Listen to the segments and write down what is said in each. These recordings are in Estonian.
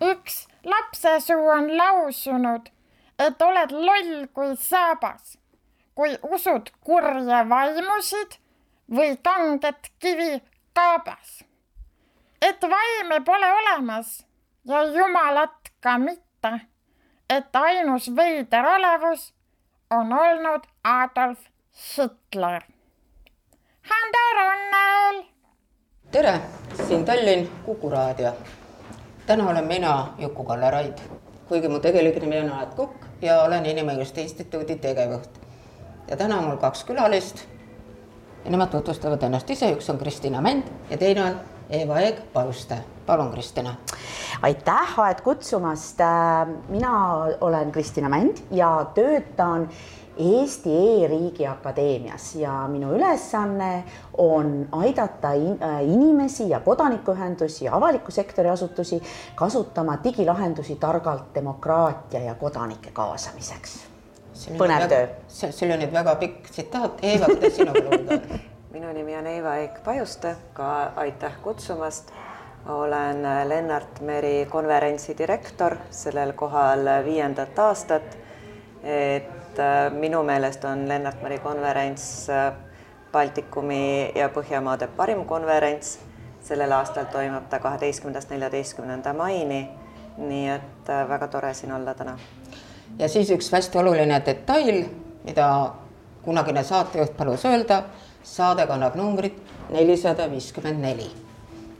üks lapsesuu on lausunud, et oled loll kui saabas, kui usud kurje vaimusid või kanget kivi kaabas. et vaime pole olemas ja jumalat ka mitte, et ainus veider olevus on olnud Adolf Hitler. Hando Runnel. tere, siin Tallinn, Kuku raadio täna olen mina Juku-Kalle Raid, kuigi mu tegelik nimi on Aet Kukk ja olen Inimõiguste Instituudi tegevjuht. ja täna on mul kaks külalist ja nemad tutvustavad ennast ise, üks on Kristina Mänd ja teine on Eva Eeg Paluste. palun, Kristina. aitäh, Aet, kutsumast. mina olen Kristina Mänd ja töötan Eesti E-riigi Akadeemias ja minu ülesanne on aidata in, äh, inimesi ja kodanikuühendusi ja avaliku sektori asutusi kasutama digilahendusi targalt demokraatia ja kodanike kaasamiseks. põnev töö. see oli nüüd väga pikk tsitaat. Eeva, kuidas sinu kuulda on? minu nimi on Eva Eik Pajuste, ka aitäh kutsumast. olen Lennart Meri konverentsi direktor sellel kohal viiendat aastat. et et äh, minu meelest on Lennart Meri konverents äh, Baltikumi ja Põhjamaade parim konverents. sellel aastal toimub ta kaheteistkümnendast neljateistkümnenda maini. nii et äh, väga tore siin olla täna. ja siis üks hästi oluline detail, mida kunagine saatejuht palus öelda, saade kannab numbrit nelisada viiskümmend neli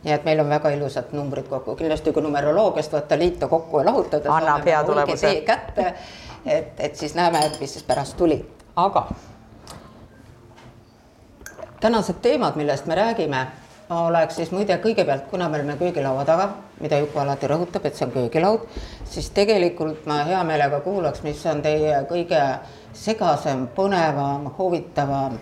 nii et meil on väga ilusad numbrid kokku, kindlasti kui numeroloogiast võtta liita kokku ja lahutada. annab hea tulemuse. kätte et, et siis näeme, et mis siis pärast tuli, aga tänased teemad, millest me räägime, oleks siis muide kõigepealt, kuna me oleme köögilaua taga, mida Juku alati rõhutab, et see on köögilaud, siis tegelikult ma hea meelega kuulaks, mis on teie kõige segasem, põnevam, huvitavam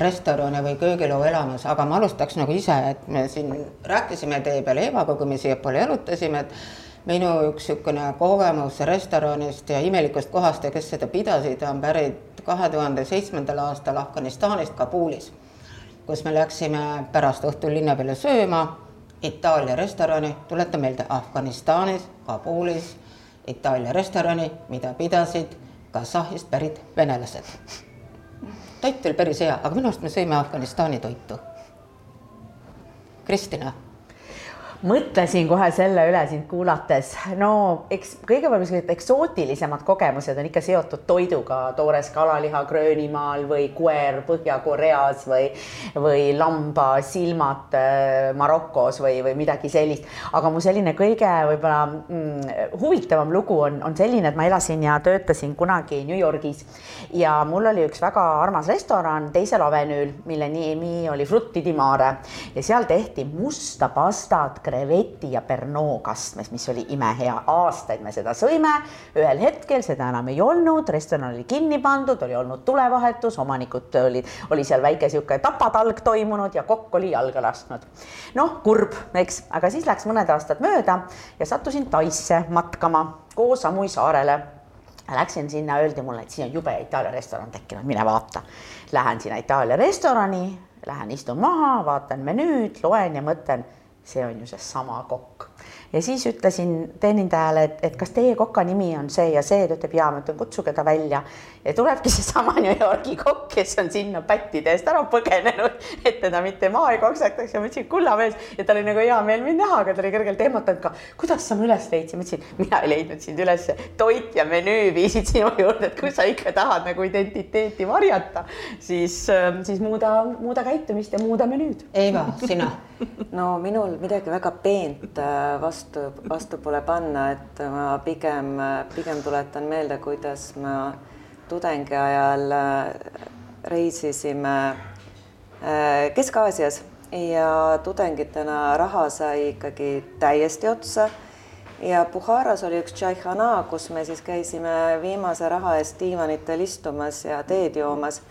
restorani või köögilaua elamus, aga ma alustaks nagu ise, et me siin rääkisime teie peale Eevaga, kui me siiapoole jalutasime, et minu üks niisugune kogemus restoranist ja imelikust kohast ja kes seda pidasid, on pärit kahe tuhande seitsmendal aastal Afganistanist Kabulis, kus me läksime pärast õhtul linna peale sööma Itaalia restorani, tuletan meelde, Afganistanis, Kabulis, Itaalia restorani, mida pidasid Kasahhist pärit venelased. toit oli päris hea, aga minu arust me sõime Afganistani toitu. Kristina mõtlesin kohe selle üle sind kuulates, no eks kõige sellised eksootilisemad kogemused on ikka seotud toiduga, toores kalaliha Gröönimaal või koer Põhja-Koreas või, või lambasilmad äh, Marokos või, või midagi sellist. aga mu selline kõige võib-olla mm, huvitavam lugu on, on selline, et ma elasin ja töötasin kunagi New Yorgis. Ja mul oli üks väga armas restoran teisel avenüül, mille nimi oli Frutti di Mare. Ja seal tehti musta pastat kreveti ja Pernod kastmes, mis oli imehea, aastaid me seda sõime. ühel hetkel seda enam ei olnud, restoran oli kinni pandud, oli olnud tulevahetus, omanikud olid, oli seal väike sihuke tapatalg toimunud ja kokk oli jalga lasknud. noh, kurb, eks, aga siis läks mõned aastad mööda ja sattusin Taisse matkama koos Samui saarele Läksin sinna, öeldi mulle, et siin on jube Itaalia restoran tekkinud, mine vaata. Lähen sinna Itaalia restorani, lähen istun maha, vaatan menüüd, loen ja mõtlen see on ju seesama kokk ja siis ütlesin teenindajale, et, et kas teie koka nimi on see ja see, ta ütleb jaa, ma ütlen, kutsuge ta välja. Ja tulebki seesama New Yorgi kokk, kes on sinna pättide eest ära põgenenud, et teda mitte maa ei koksataks ja ma ütlesin, kulla mees, ja tal oli nagu hea meel mind näha, aga ta oli kergelt ehmatanud ka. kuidas sa mu üles leidsid? ma ütlesin, mina ei leidnud sind üles, toit ja menüü viisid sinu juurde, et kui sa ikka tahad nagu identiteeti varjata, siis, ähm, siis muuda, muuda käitumist ja muuda menüüd. Eva, sina no minul midagi väga peent äh, vastu, vastu pole panna, et ma pigem, pigem tuletan meelde, kuidas ma tudengi ajal äh, reisisime äh, Kesk-Aasias ja tudengitena raha sai ikkagi täiesti otsa ja Buharas oli üks tšaihhana, kus me siis käisime viimase raha eest diivanitel istumas ja teed joomas.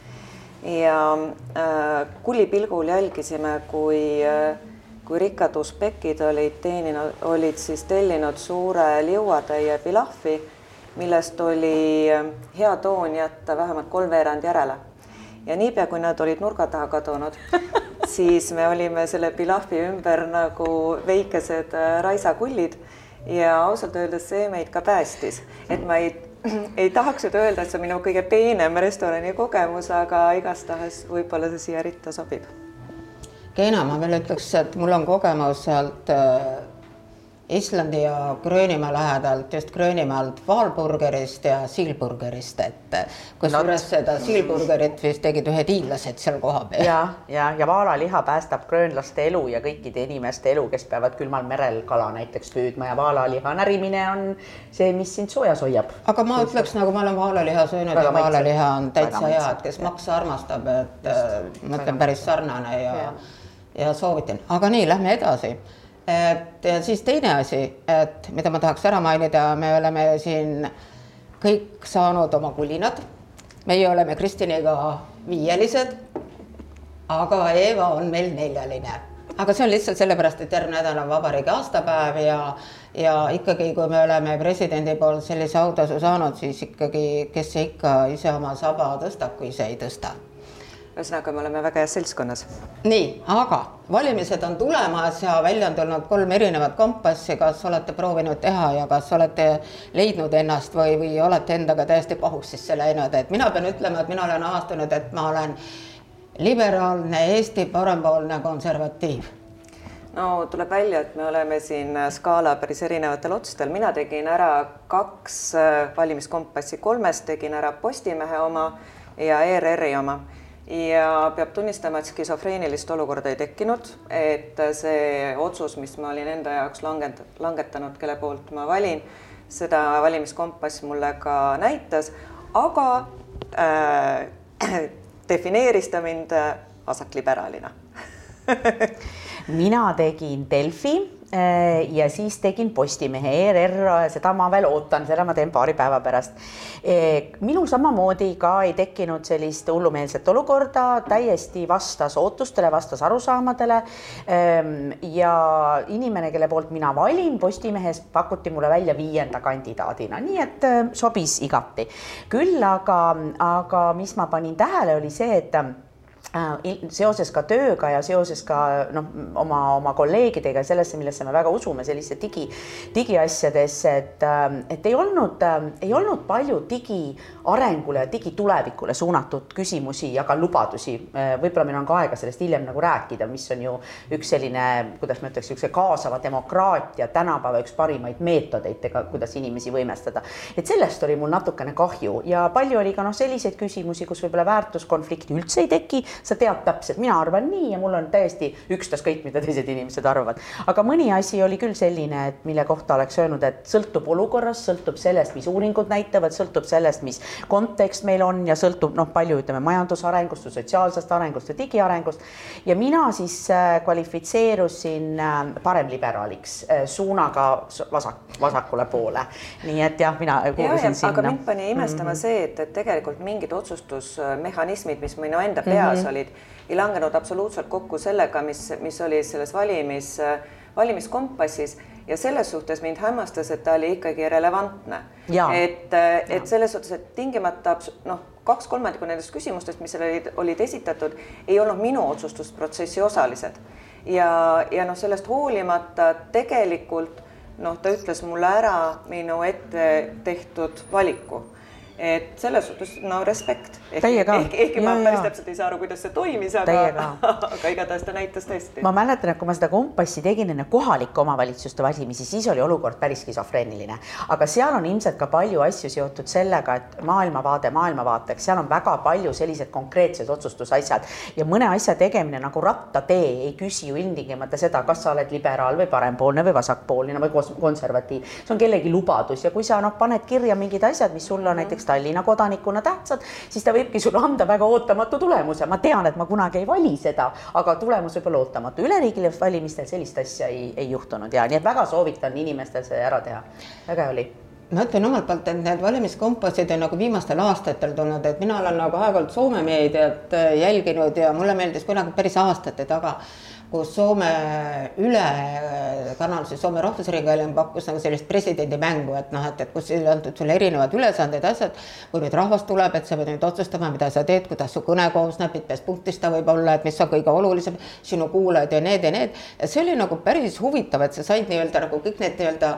ja äh, kulipilgul jälgisime, kui äh, kui rikkad usbekid olid teeninud, olid siis tellinud suure liuatäie pilahvi, millest oli äh, hea toon jätta vähemalt kolmveerand järele. ja niipea, kui nad olid nurga taha kadunud, siis me olime selle pilahvi ümber nagu väikesed äh, raisakullid ja ausalt öeldes see meid ka päästis, et ma ei, ei tahaks nüüd öelda, et see on minu kõige peenem restorani kogemus, aga igastahes võib-olla see siia ritta sobib. Keena, ma veel ütleks, et mul on kogemus sealt äh, Islandi ja Gröönimaa lähedalt, just Gröönimaalt Waalburgerist ja Sealburgerist, et kusjuures seda Sealburgerit vist tegid ühed hiinlased seal kohapeal. ja, ja, ja vaalaliha päästab gröönlaste elu ja kõikide inimeste elu, kes peavad külmal merel kala näiteks püüdma ja vaalaliha närimine on see, mis sind soojas hoiab. aga ma ütleks, nagu ma olen vaalaliha söönud Väga ja vaalaliha on täitsa hea, et kes maksa armastab, et äh, ma ütlen päris sarnane ja, ja soovitan, aga nii, lähme edasi et ja siis teine asi, et mida ma tahaks ära mainida, me oleme siin kõik saanud oma kulinad. meie oleme Kristiniga viielised. aga Eeva on meil neljaline, aga see on lihtsalt sellepärast, et järgmine nädal on vabariigi aastapäev ja ja ikkagi, kui me oleme presidendi poolt sellise autasu saanud, siis ikkagi, kes see ikka ise oma saba tõstab, kui ise ei tõsta ühesõnaga, me oleme väga heas seltskonnas. nii, aga valimised on tulemas ja välja on tulnud kolm erinevat kompassi, kas olete proovinud teha ja kas olete leidnud ennast või, või olete endaga täiesti pahuksisse läinud, et mina pean ütlema, et mina olen avastanud, et ma olen liberaalne, Eesti parempoolne konservatiiv. No tuleb välja, et me oleme siin skaala päris erinevatel otsustel, mina tegin ära kaks valimiskompassi kolmest, tegin ära Postimehe oma ja ERR-i oma ja peab tunnistama, et skisofreenilist olukorda ei tekkinud, et see otsus, mis ma olin enda jaoks langet-, langetanud, kelle poolt ma valin, seda valimiskompass mulle ka näitas, aga äh, defineeris ta mind äh, vasakliberaalina. Mina tegin Delfi ja siis tegin Postimehe, ERR, seda ma veel ootan, seda ma teen paari päeva pärast. minul samamoodi ka ei tekkinud sellist hullumeelset olukorda, täiesti vastas ootustele, vastas arusaamadele. Ehm, ja inimene, kelle poolt mina valin Postimehes, pakuti mulle välja viienda kandidaadina, nii et eh, sobis igati. küll aga, aga mis ma panin tähele, oli see, et Äh, seoses ka tööga ja seoses ka noh, oma, oma kolleegidega sellesse, millesse me väga usume, selliste digi, digiasjadesse, et, äh, et ei olnud, ei olnud palju digiarengule ja digitulevikule suunatud küsimusi ja ka lubadusi. Äh, võib-olla meil on ka aega sellest hiljem nagu rääkida, mis on ju üks selline, kuidas ma ütleks, niisuguse kaasava demokraatia tänapäeva üks parimaid meetodeid, kuidas inimesi võimestada. et sellest oli mul natukene kahju ja palju oli ka noh, selliseid küsimusi, kus võib-olla väärtuskonflikti üldse ei teki sa tead täpselt, mina arvan nii ja mul on täiesti ükstaskõik, mida teised inimesed arvavad. aga mõni asi oli küll selline, et mille kohta oleks öelnud, et sõltub olukorrast, sõltub sellest, mis uuringud näitavad, sõltub sellest, mis kontekst meil on ja sõltub noh, palju ütleme majandusarengust, sotsiaalsest arengust ja digiarengust. ja mina siis äh, kvalifitseerusin äh, paremliberaaliks äh, suunaga vasak, vasakule poole. nii et jah, mina kuulusin sinna. aga mind pani imestama mm -hmm. see, et, et tegelikult mingid otsustusmehhanismid, mis minu enda peas mm -hmm. Olid, ei langenud absoluutselt kokku sellega, mis, mis oli selles valimis, valimiskompassis ja selles suhtes mind hämmastas, et ta oli ikkagi relevantne. et, et selles suhtes, et tingimata noh, kaks kolmandikku nendest küsimustest, mis seal olid, olid esitatud, ei olnud minu otsustusprotsessi osalised. ja, ja noh, sellest hoolimata tegelikult noh, ta ütles mulle ära minu ette tehtud valiku et selles suhtes no respekt. Ehkki, ehkki ma päris täpselt ei saa aru, kuidas see toimis, aga, aga igatahes ta näitas tõesti. ma mäletan, et kui ma seda kompassi tegin enne kohalike omavalitsuste valimisi, siis oli olukord päris skisofreeniline, aga seal on ilmselt ka palju asju seotud sellega, et maailmavaade maailmavaateks, seal on väga palju sellised konkreetsed otsustusasjad. Ja mõne asja tegemine nagu rattatee ei küsi ju ilmtingimata seda, kas sa oled liberaal või parempoolne või vasakpoolne või konservatiiv. see on kellegi lubadus. Ja kui sa noh, paned kirja mingid asjad, mis sulle on näiteks Tallinna kodanikuna tähtsad, siis ta võibki sulle anda väga ootamatu tulemuse. ma tean, et ma kunagi ei vali seda, aga tulemus võib olla ootamatu. üleriigilistel valimistel sellist asja ei, ei juhtunud ja nii et väga soovitan inimestel see ära teha. väga hea oli ma ütlen omalt poolt, et need valimiskompassid on nagu viimastel aastatel tulnud, et mina olen nagu aeg-ajalt Soome meediat äh, jälginud ja mulle meeldis kunagi päris aastate taga kus Soome ülekanal, siis Soome Rahvusringhääling pakkus nagu sellist presidendimängu, et noh, et, et kus on antud sulle erinevad ülesanded, asjad. kui nüüd rahvas tuleb, et sa pead nüüd otsustama, mida sa teed, kuidas su kõne koosneb, mitmest punktist ta võib olla, et mis on kõige olulisem, sinu kuulajad ja need ja need. ja see oli nagu päris huvitav, et sa said nii-öelda nagu kõik need nii-öelda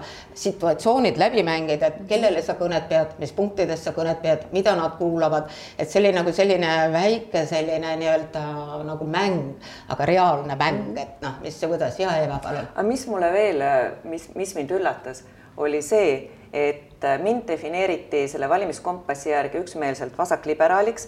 situatsioonid läbi mängida, et kellele sa kõnet pead, mis punktidest sa kõnet pead, mida nad kuulavad. et see oli nagu selline väike selline nii-öelda nagu mäng, aga reaalne mäng mäng, et noh, mis kuidas ja Eva, palun. aga mis mulle veel, mis, mis mind üllatas, oli see, et mind defineeriti selle valimiskompassi järgi üksmeelselt vasakliberaaliks.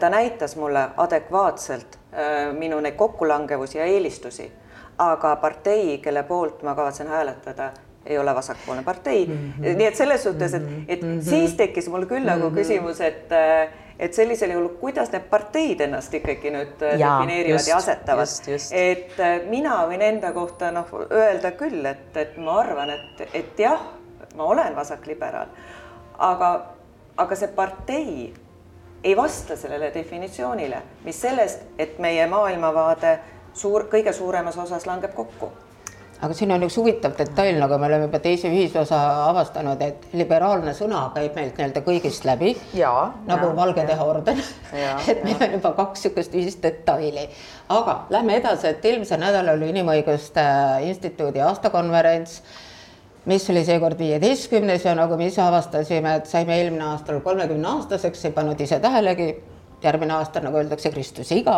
ta näitas mulle adekvaatselt äh, minu neid kokkulangevusi ja eelistusi, aga partei, kelle poolt ma kavatsen hääletada, ei ole vasakpoolne partei mm. -hmm. nii et selles suhtes, et, et mm -hmm. siis tekkis mul küll nagu mm -hmm. küsimus, et äh, et sellisel juhul, kuidas need parteid ennast ikkagi nüüd äh, ja, defineerivad just, ja asetavad. et äh, mina võin enda kohta noh, öelda küll, et, et ma arvan, et, et jah, ma olen vasakliberaal, aga, aga see partei ei vasta sellele definitsioonile, mis sellest, et meie maailmavaade suur, kõige suuremas osas langeb kokku aga siin on üks huvitav detail, nagu me oleme juba teise ühisosa avastanud, et liberaalne sõna käib meilt nii-öelda kõigist läbi. nagu ja, Valgeteha orden. et meil on juba kaks niisugust ühist detaili. aga lähme edasi, et eelmisel nädalal oli Inimõiguste Instituudi aastakonverents mis oli seekord viieteistkümnes ja nagu me ise avastasime, et saime eelmine aastal kolmekümne aastaseks, ei pannud ise tähelegi järgmine aasta, nagu öeldakse, Kristuse iga.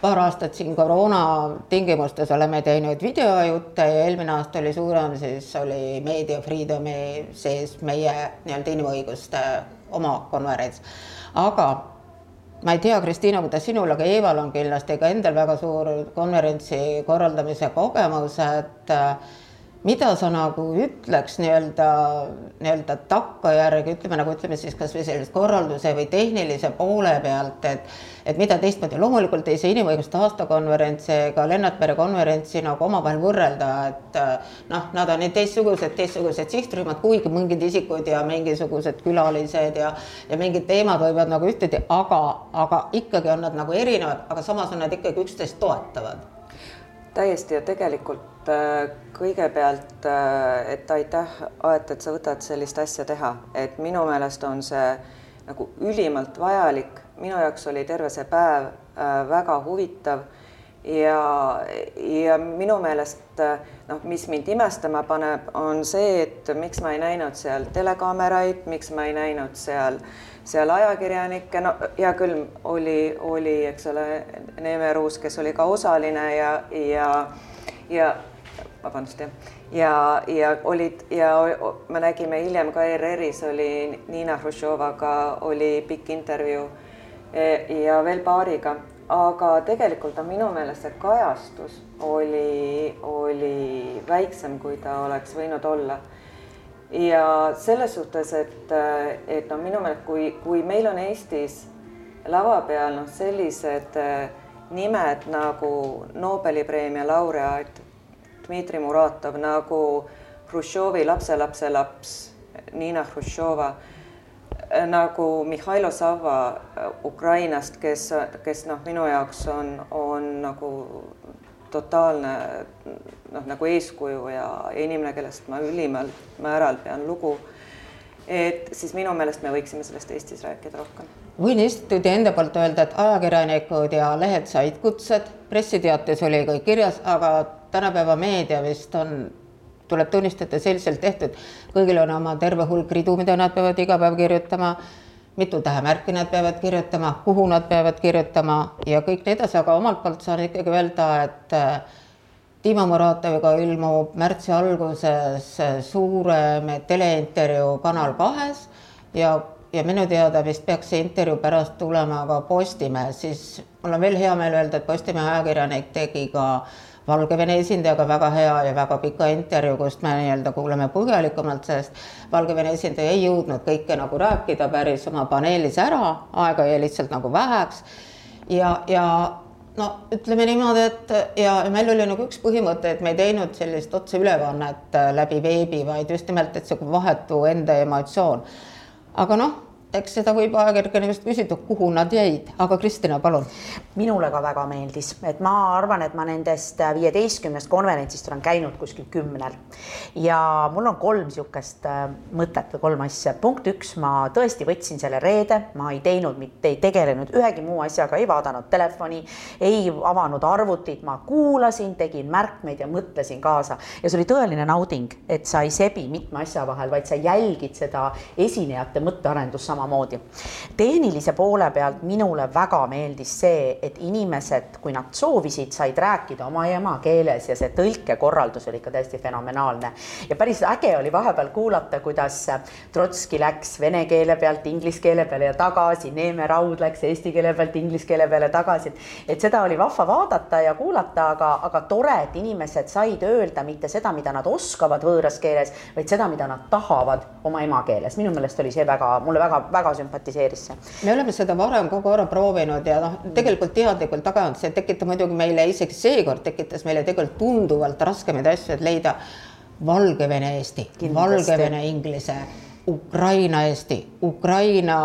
paar aastat siin koroona tingimustes oleme teinud videojutte ja eelmine aasta oli suurem, siis oli Media Freedomi sees meie nii-öelda inimõiguste oma konverents. aga ma ei tea, Kristiina, kuidas sinul, aga Eeval on kindlasti ka endal väga suur konverentsi korraldamise kogemus, et äh, mida sa nagu ütleks nii-öelda, nii-öelda takkajärgi, ütleme nagu ütleme siis kasvõi sellise korralduse või tehnilise poole pealt, et et mida teistmoodi, loomulikult ei saa inimõiguste aastakonverentsi ega Lennart Meri konverentsi nagu omavahel võrrelda, et noh, nad on nii teistsugused, teistsugused sihtrühmad, kuigi mingid isikud ja mingisugused külalised ja ja mingid teemad võivad nagu ühtedi, aga, aga ikkagi on nad nagu erinevad, aga samas on nad ikkagi üksteist toetavad. täiesti ja tegelikult Äh, kõigepealt, äh, et aitäh, Aet, et sa võtad sellist asja teha, et minu meelest on see nagu ülimalt vajalik, minu jaoks oli terve see päev äh, väga huvitav. Ja, ja minu meelest noh, mis mind imestama paneb, on see, et miks ma ei näinud seal telekaameraid, miks ma ei näinud seal, seal ajakirjanikke, no hea küll, oli, oli, eks ole, Neeme Ruus, kes oli ka osaline ja, ja, ja vabandust, jah. ja, ja olid ja me nägime hiljem ka ERR-is oli Niina Hruštšovaga oli pikk intervjuu e, ja veel paariga, aga tegelikult on minu meelest see kajastus oli, oli väiksem, kui ta oleks võinud olla. ja selles suhtes, et, et noh, minu meelest, kui, kui meil on Eestis lava peal noh, sellised nimed nagu Nobeli preemia laureaat Dmitri Muratov nagu Hruštšovi lapselapselaps Niina Hruštšova, nagu Mihhailo Sava Ukrainast, kes, kes noh, minu jaoks on, on nagu totaalne noh, nagu eeskuju ja inimene, kellest ma ülimal määral pean lugu. et siis minu meelest me võiksime sellest Eestis rääkida rohkem võin instituudi enda poolt öelda, et ajakirjanikud ja lehed said kutsed, pressiteates oli kõik kirjas, aga tänapäeva meedia vist on, tuleb tunnistada, selliselt tehtud. kõigil on oma terve hulk ridu, mida nad peavad iga päev kirjutama, mitu tähemärki nad peavad kirjutama, kuhu nad peavad kirjutama ja kõik nii edasi, aga omalt poolt saan ikkagi öelda, et Dima Muratoviga ilmub märtsi alguses suurem teleintervjuu Kanal kahes ja ja minu teada vist peaks see intervjuu pärast tulema ka Postimehes, siis mul on veel hea meel öelda, et Postimehe ajakirjanik tegi ka Valgevene esindajaga väga hea ja väga pika intervjuu, kust me nii-öelda kuuleme põhjalikumalt, sest Valgevene esindaja ei jõudnud kõike nagu rääkida päris oma paneelis ära, aega jäi lihtsalt nagu väheks. ja, ja no ütleme niimoodi, et ja meil oli nagu üks põhimõte, et me ei teinud sellist otseülekannet läbi veebi, vaid just nimelt, et sihuke vahetu enda emotsioon. aga noh eks seda võib ajakirjanikest küsida, kuhu nad jäid, aga Kristina, palun. minule ka väga meeldis, et ma arvan, et ma nendest viieteistkümnest konverentsist olen käinud kuskil kümnel. Ja mul on kolm niisugust äh, mõtet või kolm asja. punkt üks, ma tõesti võtsin selle reede, ma ei teinud mitte, ei tegelenud ühegi muu asjaga, ei vaadanud telefoni, ei avanud arvutit, ma kuulasin, tegin märkmeid ja mõtlesin kaasa. Ja see oli tõeline nauding, et sa ei sebi mitme asja vahel, vaid sa jälgid seda esinejate mõttearendust sama samamoodi. tehnilise poole pealt minule väga meeldis see, et inimesed, kui nad soovisid, said rääkida oma emakeeles ja see tõlkekorraldus oli ikka täiesti fenomenaalne. ja päris äge oli vahepeal kuulata, kuidas Trotski läks vene keele pealt inglise keele peale ja tagasi, Neeme Raud läks eesti keele pealt inglise keele peale tagasi. et seda oli vahva vaadata ja kuulata, aga, aga tore, et inimesed said öelda mitte seda, mida nad oskavad võõras keeles, vaid seda, mida nad tahavad oma emakeeles. minu meelest oli see väga, mulle väga väga sümpatiseeris see. me oleme seda varem ka korra proovinud ja noh, tegelikult teadlikult tagant, see tekitab muidugi meile isegi seekord tekitas meile tegelikult tunduvalt raskemaid asju, et leida Valgevene Eesti, Valgevene inglise, Ukraina Eesti, Ukraina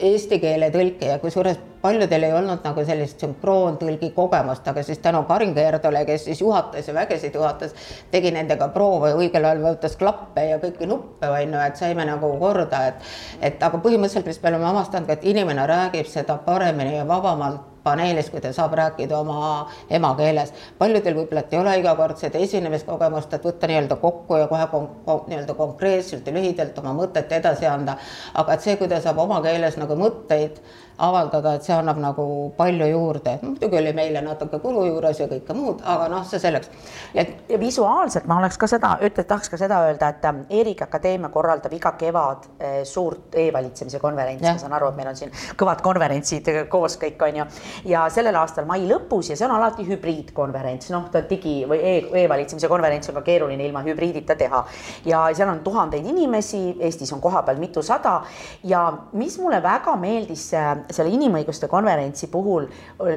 eesti keele tõlke ja kusjuures paljudel ei olnud nagu sellist sünkroontõlgi kogemust, aga siis tänu Karin Keerdole, kes siis juhatas ja vägesid juhatas, tegi nendega proove, õigel ajal vajutas klappe ja kõiki nuppe, on ju, et saime nagu korda, et et aga põhimõtteliselt, mis me oleme avastanud, et inimene räägib seda paremini ja vabamalt paneelis, kui ta saab rääkida oma emakeeles. paljudel võib-olla ei ole igakordset esinemiskogemust, et võtta nii-öelda kokku ja kohe kon kon nii-öelda konkreetselt ja lühidalt oma mõtet edasi anda. aga et see, kui ta saab oma keeles nagu mõtteid avaldada, et see annab nagu palju juurde. muidugi oli meile natuke kulu juures ja kõike muud, aga noh, see selleks. et ja visuaalselt ma oleks ka seda, ütle, tahaks ka seda öelda, et ähm, Eerik Akadeemia korraldab iga kevad äh, suurt e-valitsemise konverentsi, ma saan aru, et meil on siin kõvad konverentsid koos kõik on ju. ja sellel aastal mai lõpus ja see on alati hübriidkonverents, noh, ta digi või e-valitsemise e konverents on ka keeruline ilma hübriidita teha. ja seal on tuhandeid inimesi, Eestis on kohapeal mitusada ja mis mulle väga meeldis äh, selle inimõiguste konverentsi puhul,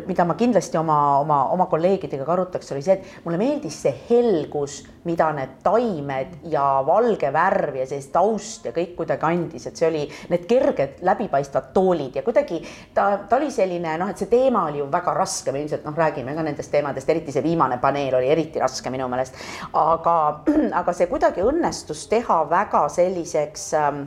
mida ma kindlasti oma, oma, oma kolleegidega ka arutaks, oli see, et mulle meeldis see helgus, mida need taimed ja valge värv ja sellist taust ja kõik kuidagi andis, et see oli need kerged läbipaistvad toolid ja kuidagi ta, ta oli selline noh, et see teema oli ju väga raske, me ilmselt noh, räägime ka nendest teemadest, eriti see viimane paneel oli eriti raske minu meelest. aga, aga see kuidagi õnnestus teha väga selliseks ähm,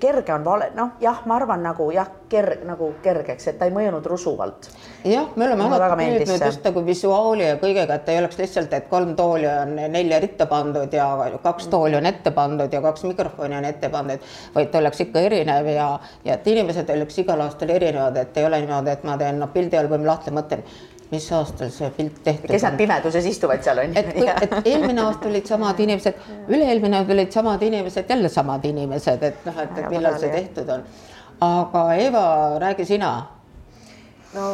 kerge on vale, noh jah, ma arvan nagu jah, ker-, nagu kergeks, et ta ei mõjunud rusuvalt. jah, me oleme alati püüdnud just nagu visuaali ja kõigega, et ei oleks lihtsalt, et kolm tooli on nelja ritta pandud ja kaks tooli on ette pandud ja kaks mikrofoni on ette pandud, vaid ta oleks ikka erinev ja, ja et inimesed oleks igal aastal erinevad, et ei ole niimoodi, et ma teen noh, pildialbumi lahti, mõtlen mis aastal see pilt tehtud kes nad pimeduses istuvad seal on ju. et, et eelmine aasta olid samad inimesed, üle-eelmine olid samad inimesed, jälle samad inimesed, et noh, et, et millal see tehtud on. aga Eva, räägi sina. no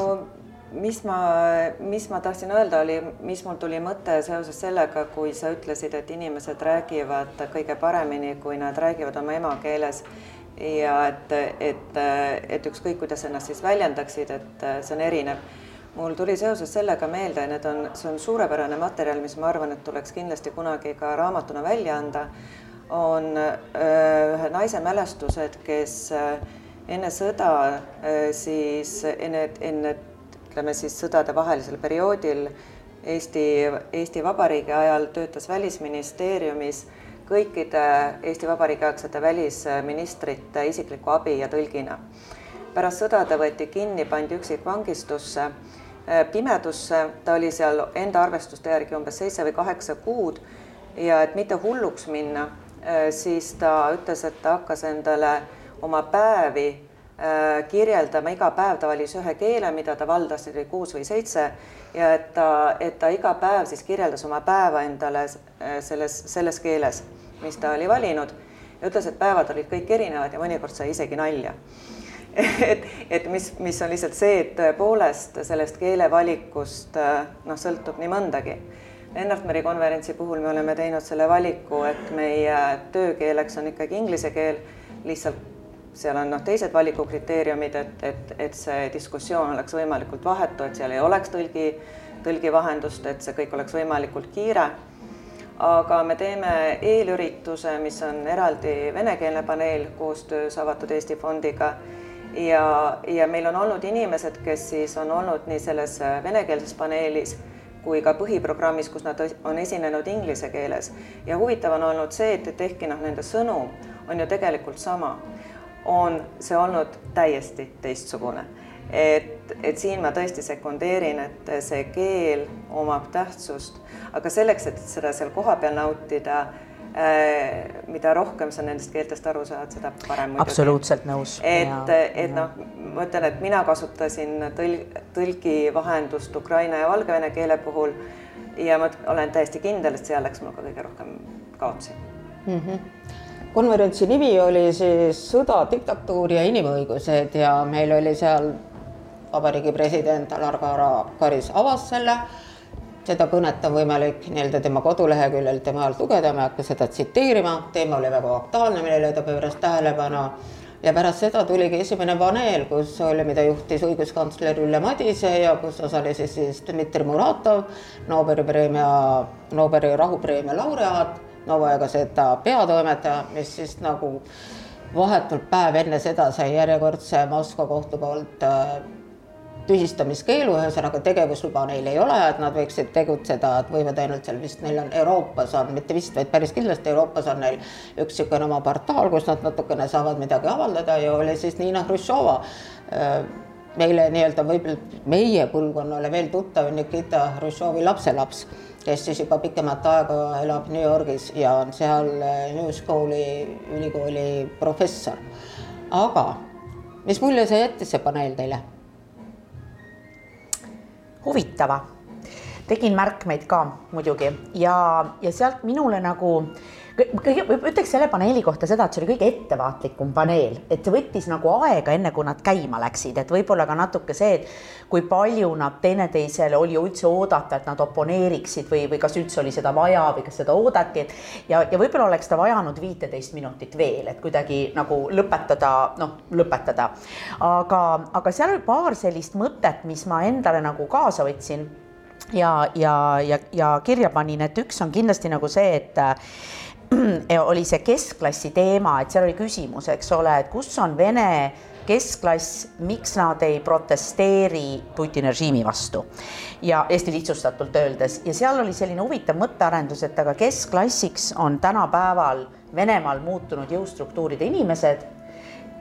mis ma, mis ma tahtsin öelda, oli, mis mul tuli mõte seoses sellega, kui sa ütlesid, et inimesed räägivad kõige paremini, kui nad räägivad oma emakeeles ja et, et, et ükskõik, kuidas ennast siis väljendaksid, et see on erinev mul tuli seoses sellega meelde, need on, see on suurepärane materjal, mis ma arvan, et tuleks kindlasti kunagi ka raamatuna välja anda, on ühe naise mälestused, kes enne sõda siis enne, enne ütleme siis sõdadevahelisel perioodil Eesti, Eesti Vabariigi ajal töötas Välisministeeriumis kõikide Eesti Vabariigi aegsete välisministrite isikliku abi ja tõlgina. pärast sõda ta võeti kinni, pandi üksikvangistusse Äh, pimedusse, ta oli seal enda arvestuste järgi umbes seitse või kaheksa kuud. Ja et mitte hulluks minna, äh, siis ta ütles, et ta hakkas endale oma päevi äh, kirjeldama, iga päev. Ta valis ühe keele, mida ta valdas, oli kuus või seitse, ja et ta, et ta iga päev siis kirjeldas oma päeva endale selles, selles keeles, mis ta oli valinud. Ja ütles, et päevad olid kõik erinevad ja mõnikord sai isegi nalja et, et mis, mis on lihtsalt see, et tõepoolest sellest keelevalikust noh, sõltub nii mõndagi. Lennart Meri konverentsi puhul me oleme teinud selle valiku, et meie töökeeleks on ikkagi inglise keel, lihtsalt seal on noh, teised valikukriteeriumid, et, et, et see diskussioon oleks võimalikult vahetu, et seal ei oleks tõlgi, tõlgivahendust, et see kõik oleks võimalikult kiire. Aga me teeme eelürituse, mis on eraldi venekeelne paneel koostöös Avatud Eesti Fondiga ja, ja meil on olnud inimesed, kes siis on olnud nii selles venekeelses paneelis kui ka põhiprogrammis, kus nad on esinenud inglise keeles. ja huvitav on olnud see, et, et ehkki noh, nende sõnum on ju tegelikult sama, on see olnud täiesti teistsugune et, et siin ma tõesti sekundeerin, et see keel omab tähtsust, aga selleks, et seda seal kohapeal nautida äh,, mida rohkem sa nendest keeltest aru saad, seda parem. absoluutselt nõus. et, et noh, ma ütlen, et mina kasutasin tõl-, tõlgi vahendust Ukraina ja Valgevene keele puhul ja ma olen täiesti kindel, et seal läks mul ka kõige rohkem kaotsi mm. -hmm konverentsi nimi oli siis Sõda, diktatuur ja inimõigused ja meil oli seal vabariigi president Alar Karis avas selle. Seda kõnet on võimalik nii-öelda tema koduleheküljel tema alt lugeda, ma ei hakka seda tsiteerima, teema oli väga aktuaalne, millele ta pööras tähelepanu. Ja pärast seda tuligi esimene paneel, kus oli, mida juhtis õiguskantsler Ülle Madise ja kus osalesid siis Dmitri Muratov, Nobeli preemia, Nobeli rahupreemia laureaat, Novaja Gazeta peatoimetaja, mis siis nagu vahetult päev enne seda sai järjekordse Moskva kohtu poolt äh, tühistamiskeelu, ühesõnaga tegevusluba neil ei ole, et nad võiksid tegutseda, et võivad ainult seal vist neil on Euroopas on, mitte vist, vaid päris kindlasti Euroopas on neil üks niisugune oma portaal, kus nad natukene saavad midagi avaldada ja oli siis Niina Hruštšova äh, meile nii-öelda võib-olla meie põlvkonnale veel tuttav Nikita Hruštšovi lapselaps, kes siis juba pikemat aega elab New Yorgis ja on seal äh, New School'i ülikooli professor. aga mis mulje see jättis, see paneel teile? Huvitava. tegin märkmeid ka muidugi ja, ja sealt minule nagu kõige, ütleks selle paneeli kohta seda, et see oli kõige ettevaatlikum paneel, et see võttis nagu aega, enne kui nad käima läksid, et võib-olla ka natuke see, et kui palju nad teineteisele oli üldse oodata, et nad oponeeriksid või, või kas üldse oli seda vaja või kas seda oodati, et ja, ja võib-olla oleks ta vajanud viiteist minutit veel, et kuidagi nagu lõpetada, noh, lõpetada. aga, aga seal oli paar sellist mõtet, mis ma endale nagu kaasa võtsin. Ja, ja, ja, ja kirja panin, et üks on kindlasti nagu see, et oli see keskklassi teema, et seal oli küsimus, eks ole, et kus on Vene keskklass, miks nad ei protesteeri Putini režiimi vastu. Ja hästi lihtsustatult öeldes. Ja seal oli selline huvitav mõttearendus, et aga keskklassiks on tänapäeval Venemaal muutunud jõustruktuuride inimesed,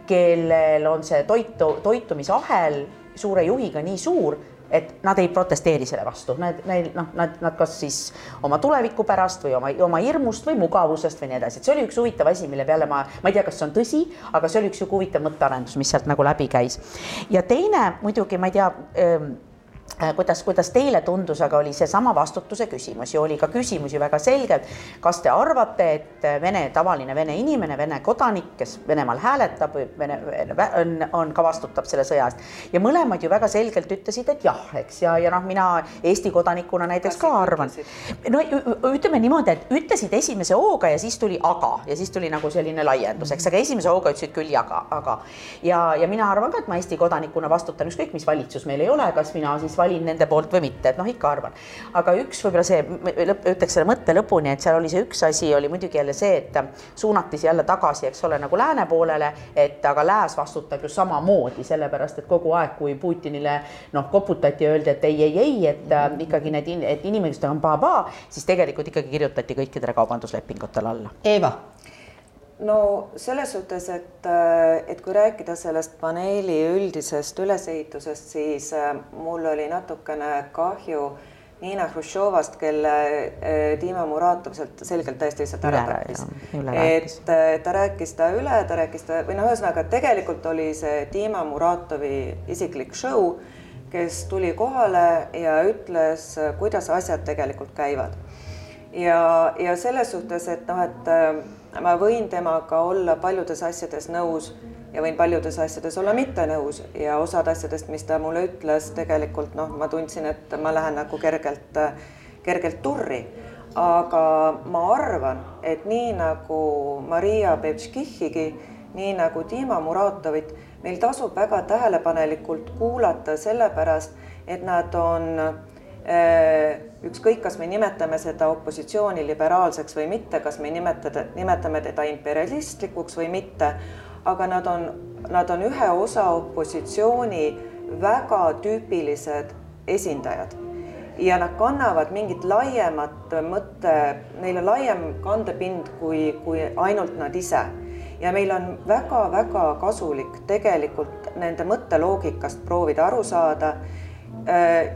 kellel on see toitu, toitumisahel suure juhiga nii suur et nad ei protesteeri selle vastu, nad, neil noh, nad, nad kas siis oma tuleviku pärast või oma, oma hirmust või mugavusest või nii edasi, et see oli üks huvitav asi, mille peale ma, ma ei tea, kas see on tõsi, aga see oli üks sihuke huvitav mõttearendus, mis sealt nagu läbi käis. ja teine muidugi ma ei tea Äh, kuidas, kuidas teile tundus, aga oli seesama vastutuse küsimus ja oli ka küsimusi väga selgelt. kas te arvate, et Vene, tavaline Vene inimene, Vene kodanik, kes Venemaal hääletab või Vene, on, on ka vastutab selle sõja eest ja mõlemad ju väga selgelt ütlesid, et jah, eks ja, ja noh, mina Eesti kodanikuna näiteks ka arvan. no ütleme niimoodi, et ütlesid esimese hooga ja siis tuli aga ja siis tuli nagu selline laiendus, eks, aga esimese hooga ütlesid küll jaga, aga ja, ja mina arvan ka, et ma Eesti kodanikuna vastutan ükskõik, mis valitsus meil ei ole, kas mina siis valin nende poolt või mitte, et noh, ikka arvan. aga üks võib-olla see, ütleks selle mõtte lõpuni, et seal oli see üks asi oli muidugi jälle see, et suunati see jälle tagasi, eks ole, nagu lääne poolele, et aga lääs vastutab ju samamoodi, sellepärast et kogu aeg, kui Putinile noh, koputati ja öeldi, et ei, ei, ei, et äh, ikkagi need, et inimõigused on pa-pa, siis tegelikult ikkagi kirjutati kõikidele kaubanduslepingutele alla. Eeva no selles suhtes, et, äh, et kui rääkida sellest paneeli üldisest ülesehitusest, siis äh, mul oli natukene kahju Niina Hruštšovast, kelle äh, Dima Muratov sealt selgelt täiesti lihtsalt ära tappis. et ta rääkis ta üle, ta rääkis ta või noh, ühesõnaga tegelikult oli see Dima Muratovi isiklik show, kes tuli kohale ja ütles, kuidas asjad tegelikult käivad. Ja, ja selles suhtes, et noh, et ma võin temaga olla paljudes asjades nõus, ja võin paljudes asjades olla mitte nõus ja osad asjadest, mis ta mulle ütles, tegelikult noh, ma tundsin, et ma lähen nagu kergelt, kergelt turri. aga ma arvan, et nii nagu Maria Bebškihhigi, nii nagu Dima Muratovit, meil tasub väga tähelepanelikult kuulata, sellepärast et nad on äh, ükskõik, kas me nimetame seda opositsiooni liberaalseks või mitte, kas me nimetada, nimetame teda imperialistlikuks või mitte, aga nad on, nad on ühe osa opositsiooni väga tüüpilised esindajad ja nad kannavad mingit laiemat mõtte, neil on laiem kandepind kui, kui ainult nad ise. ja meil on väga-väga kasulik tegelikult nende mõtteloogikast proovida aru saada äh,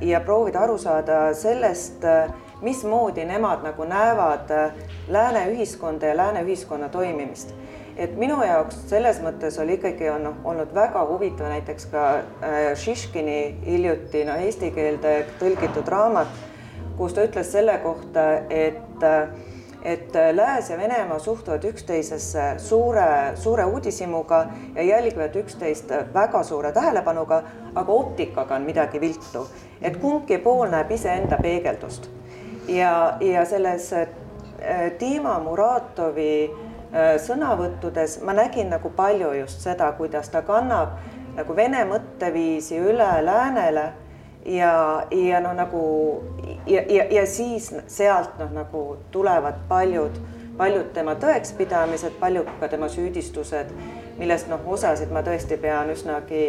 ja proovida aru saada sellest, äh, mismoodi nemad nagu näevad äh, lääne ühiskonda ja lääne ühiskonna toimimist. Et minu jaoks selles mõttes oli ikkagi on noh, olnud väga huvitav näiteks ka äh, Šiškini hiljuti no eesti keelde tõlgitud raamat, kus ta ütles selle kohta, et äh, et Lääs ja Venemaa suhtuvad üksteisesse suure, suure uudishimuga ja jälgivad üksteist väga suure tähelepanuga, aga optikaga on midagi viltu, et kumbki pool näeb iseenda peegeldust. Ja, ja selles Dima Muratovi äh, Äh, sõnavõttudes ma nägin nagu palju just seda, kuidas ta kannab nagu vene mõtteviisi üle läänele ja, ja noh, nagu ja, ja, ja siis sealt noh, nagu tulevad paljud, paljud tema tõekspidamised, paljud ka tema süüdistused, millest noh, osasid ma tõesti pean üsnagi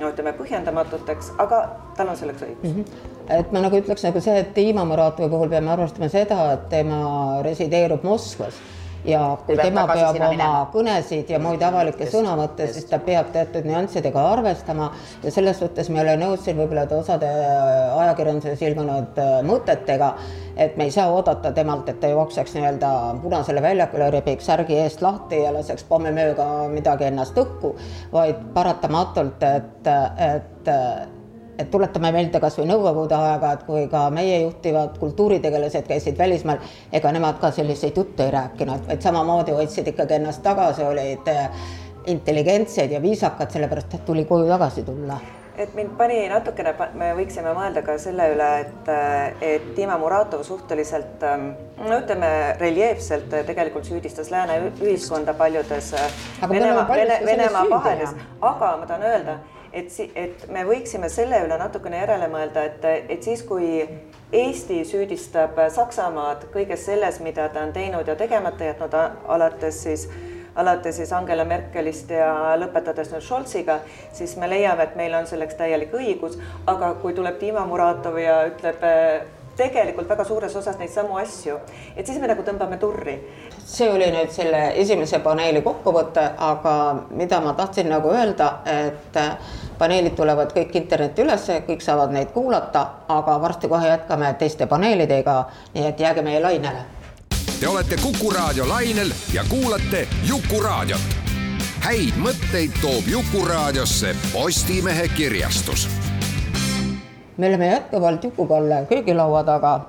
no ütleme põhjendamatuteks, aga tal on selleks õigus mm. -hmm. et ma nagu ütleks nagu see, et Dima Muratovi puhul peame arvestama seda, et tema resideerub Moskvas ja kui tema peab oma minema. kõnesid ja muid avalikke sõnavõtte, siis ta peab teatud nüanssidega arvestama ja selles suhtes ma ei ole nõus siin võib-olla osade äh, ajakirjanduses ilmunud äh, mõtetega, et me ei saa oodata temalt, et ta jookseks nii-öelda Punasele väljakule, rebiks särgi eest lahti ja laseks pommimööga midagi ennast õhku, vaid paratamatult, et, et et tuletame meelde kas või Nõukogude aega, et kui ka meie juhtivad kultuuritegelased käisid välismaal, ega nemad ka selliseid jutte ei rääkinud, vaid samamoodi hoidsid ikkagi ennast tagasi, olid eh, intelligentsed ja viisakad, sellepärast et tuli koju tagasi tulla. Et mind pani natukene, me võiksime mõelda ka selle üle, et, eh, et Dima Muratov suhteliselt eh, no ütleme reljeefselt tegelikult süüdistas lääne ühiskonda paljudes Venemaa, Vene, Venemaa vahedes, aga ma tahan öelda et et me võiksime selle üle natukene järele mõelda, et, et siis, kui Eesti süüdistab Saksamaad kõiges selles, mida ta on teinud ja tegemata jätnud, alates siis alates siis Angela Merkelist ja lõpetades nüüd Scholziga, siis me leiame, et meil on selleks täielik õigus, aga kui tuleb Dima Muratov ja ütleb tegelikult väga suures osas neid samu asju, et siis me nagu tõmbame turri. see oli nüüd selle esimese paneeli kokkuvõte, aga mida ma tahtsin nagu öelda, et paneelid tulevad kõik internetti ülesse, kõik saavad neid kuulata, aga varsti kohe jätkame teiste paneelidega, nii et jääge meie lainele. Te olete Kuku raadio lainel ja kuulate Jukuraadiot. häid mõtteid toob Jukuraadiosse Postimehe kirjastus me oleme jätkuvalt Juku-Kalle köögilaua taga.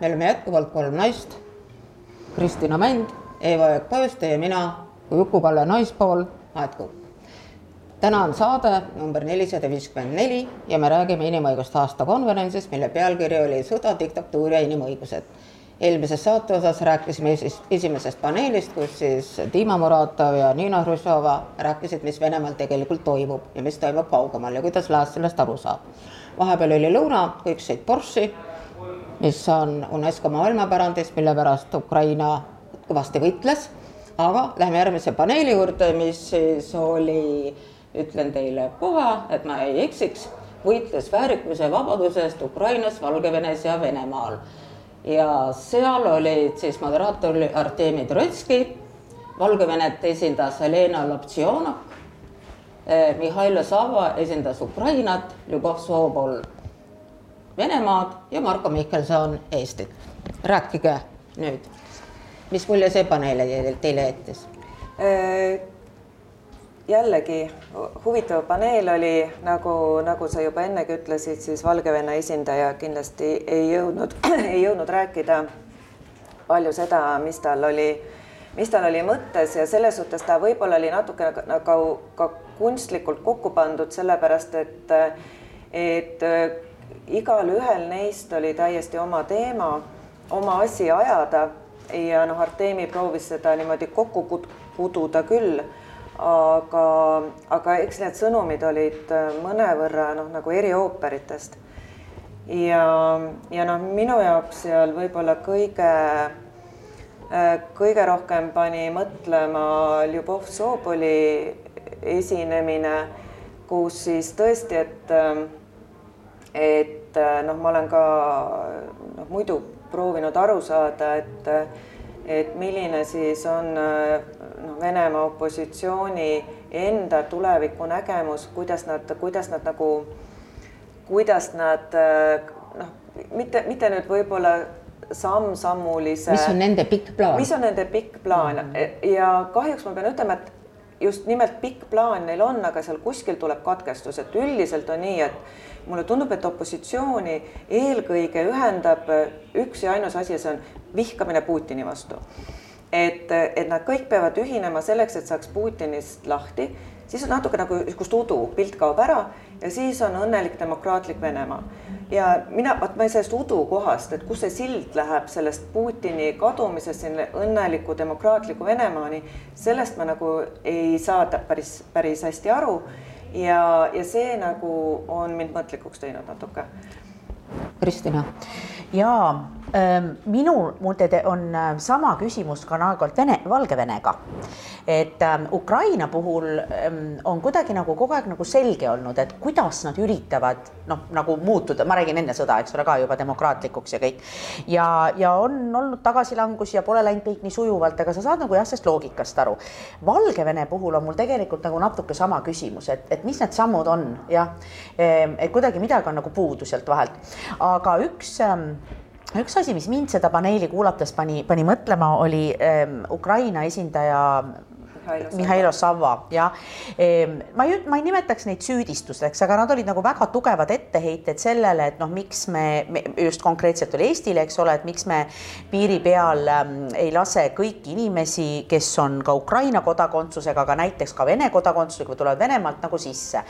me oleme jätkuvalt kolm naist. Kristina Mänd, Eva Jõek-Pajuste ja mina kui Juku-Kalle naispool, Aet Kukk. täna on saade number nelisada viiskümmend neli ja me räägime inimõiguste aastakonverentsist, mille pealkiri oli Sõda, diktatuur ja inimõigused. eelmises saate osas rääkisime siis esimesest paneelist, kus siis Dima Muratov ja Nina Hruštšova rääkisid, mis Venemaal tegelikult toimub ja mis toimub kaugemal ja kuidas Lääs sellest aru saab vahepeal oli lõuna, kõik sõid Boriši, mis on UNESCO maailmapärandis, mille pärast Ukraina kõvasti võitles. aga lähme järgmise paneeli juurde, mis siis oli, ütlen teile kohe, et ma ei eksiks, võitles väärikuse vabadusest Ukrainas, Valgevenes ja Venemaal. ja seal olid siis moderaator Artemi Trotski, Valgevenet esindas Helena Loptsionok, Mihhail Sava esindas Ukrainat, Ljubov Sobol Venemaad ja Marko Mihkelson Eestit. rääkige nüüd, mis mulje see paneel teile jättis? Eh, jällegi huvitav paneel oli, nagu, nagu sa juba ennegi ütlesid, siis Valgevene esindaja kindlasti ei jõudnud, ei jõudnud rääkida palju seda, mis tal oli mis tal oli mõttes ja selles suhtes ta võib-olla oli natuke nagu ka kunstlikult kokku pandud, sellepärast et, et igalühel neist oli täiesti oma teema, oma asi ajada ja noh, Artemi proovis seda niimoodi kokku kududa küll, aga, aga eks need sõnumid olid mõnevõrra noh, nagu eriooperitest. ja, ja noh, minu jaoks seal võib-olla kõige kõige rohkem pani mõtlema Ljubov Soboli esinemine, kus siis tõesti, et et noh, ma olen ka noh, muidu proovinud aru saada, et et milline siis on noh, Venemaa opositsiooni enda tulevikunägemus, kuidas nad, kuidas nad nagu, kuidas nad noh, mitte, mitte nüüd võib-olla samm-sammulise. mis on nende pikk plaan? mis on nende pikk plaan mm -hmm. ja kahjuks ma pean ütlema, et just nimelt pikk plaan neil on, aga seal kuskil tuleb katkestus, et üldiselt on nii, et mulle tundub, et opositsiooni eelkõige ühendab üks ja ainus asi, see on vihkamine Putini vastu. et, et nad kõik peavad ühinema selleks, et saaks Putinist lahti, siis on natuke nagu niisugust udu, pilt kaob ära ja siis on õnnelik demokraatlik Venemaa. Ja mina, vot ma sellest udu kohast, et kus see sild läheb sellest Putini kadumisest sinna õnneliku demokraatliku Venemaani, sellest ma nagu ei saa päris, päris hästi aru. ja, ja see nagu on mind mõtlikuks teinud natuke. Kristina. jaa ähm, minul muide on äh, sama küsimus ka nagu Vene, Valgevenega et ähm, Ukraina puhul ähm, on kuidagi nagu kogu aeg nagu selge olnud, et kuidas nad üritavad noh, nagu muutuda, ma räägin enne sõda, eks ole, ka juba demokraatlikuks ja kõik. ja, ja on olnud tagasilangusi ja pole läinud kõik nii sujuvalt, aga sa saad nagu jah, sellest loogikast aru. Valgevene puhul on mul tegelikult nagu natuke sama küsimus, et, et mis need sammud on, jah. Ähm, et kuidagi midagi on nagu puudu sealt vahelt, aga üks ähm, üks asi, mis mind seda paneeli kuulates pani, pani mõtlema, oli ähm, Ukraina esindaja Mihhailo Savva, jah. Ehm, ma ei, ma ei nimetaks neid süüdistusteks, aga nad olid nagu väga tugevad etteheited sellele, et noh, miks me, me, just konkreetselt oli Eestile, eks ole, et miks me piiri peal ähm, ei lase kõiki inimesi, kes on ka Ukraina kodakondsusega, aga näiteks ka Vene kodakondsusega või tulevad Venemaalt nagu sisse.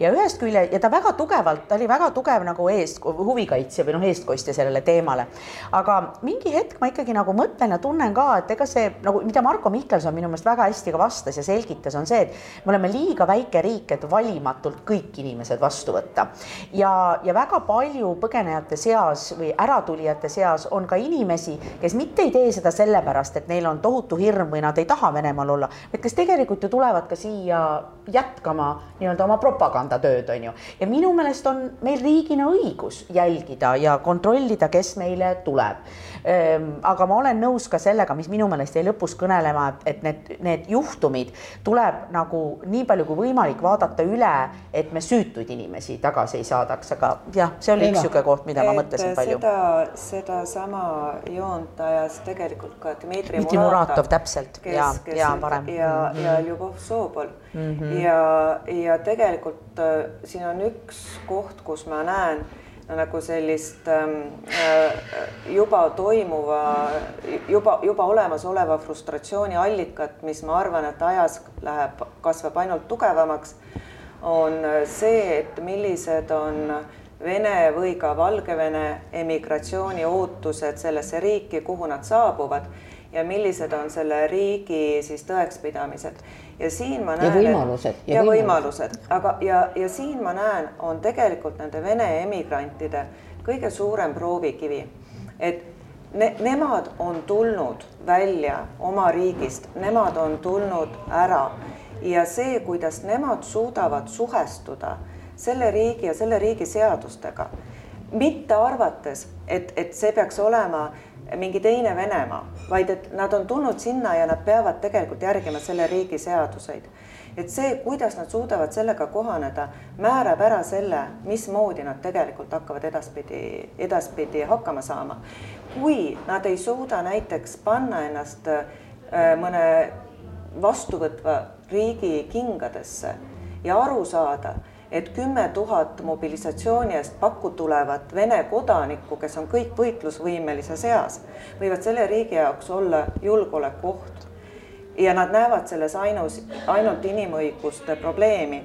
ja ühest külje ja ta väga tugevalt, ta oli väga tugev nagu eest, huvikaitsja või noh, eestkostja sellele teemale. aga mingi hetk ma ikkagi nagu mõtlen ja tunnen ka, et ega see nagu, mida Marko Mihkelson minu meelest väga hästi ka vastas ja selgitas, on see, et me oleme liiga väike riik, et valimatult kõik inimesed vastu võtta. ja, ja väga palju põgenejate seas või äratulijate seas on ka inimesi, kes mitte ei tee seda sellepärast, et neil on tohutu hirm või nad ei taha Venemaal olla, vaid kes tegelikult ju tulevad ka siia jätkama nii-öelda oma propagandatööd, on ju. ja minu meelest on meil riigina õigus jälgida ja kontrollida, kes meile tuleb Ehm, aga ma olen nõus ka sellega, mis minu meelest jäi lõpus kõnelema, et need, need juhtumid tuleb nagu nii palju kui võimalik vaadata üle, et me süütuid inimesi tagasi ei saadaks, aga jah, see oli üks niisugune koht, mida ma mõtlesin palju. seda, sedasama joont ajas tegelikult ka Dmitri, Dmitri Muratov, täpselt kes, ja, ja varem. ja ja Ljubov Sobol mm -hmm. ja, ja tegelikult äh, siin on üks koht, kus ma näen nagu sellist ähm, äh, juba toimuva, juba, juba olemasoleva frustratsiooni allikat, mis ma arvan, et ajas läheb, kasvab ainult tugevamaks, on see, et millised on Vene või ka Valgevene emigratsiooni ootused sellesse riiki, kuhu nad saabuvad ja millised on selle riigi siis tõekspidamised ja siin ma näen. ja võimalused. ja, ja võimalused, aga, ja, ja siin ma näen, on tegelikult nende Vene emigrantide kõige suurem proovikivi, et ne, nemad on tulnud välja oma riigist, nemad on tulnud ära ja see, kuidas nemad suudavad suhestuda selle riigi ja selle riigi seadustega, mitte arvates, et, et see peaks olema mingi teine Venemaa, vaid et nad on tulnud sinna ja nad peavad tegelikult järgima selle riigi seaduseid. et see, kuidas nad suudavad sellega kohaneda, määrab ära selle, mismoodi nad tegelikult hakkavad edaspidi, edaspidi hakkama saama. kui nad ei suuda näiteks panna ennast äh, mõne vastuvõtva riigi kingadesse ja aru saada et kümme tuhat mobilisatsiooni eest pakku tulevat Vene kodanikku, kes on kõik võitlusvõimelises eas, võivad selle riigi jaoks olla julgeolekuoht. ja nad näevad selles ainus, ainult inimõiguste probleemi,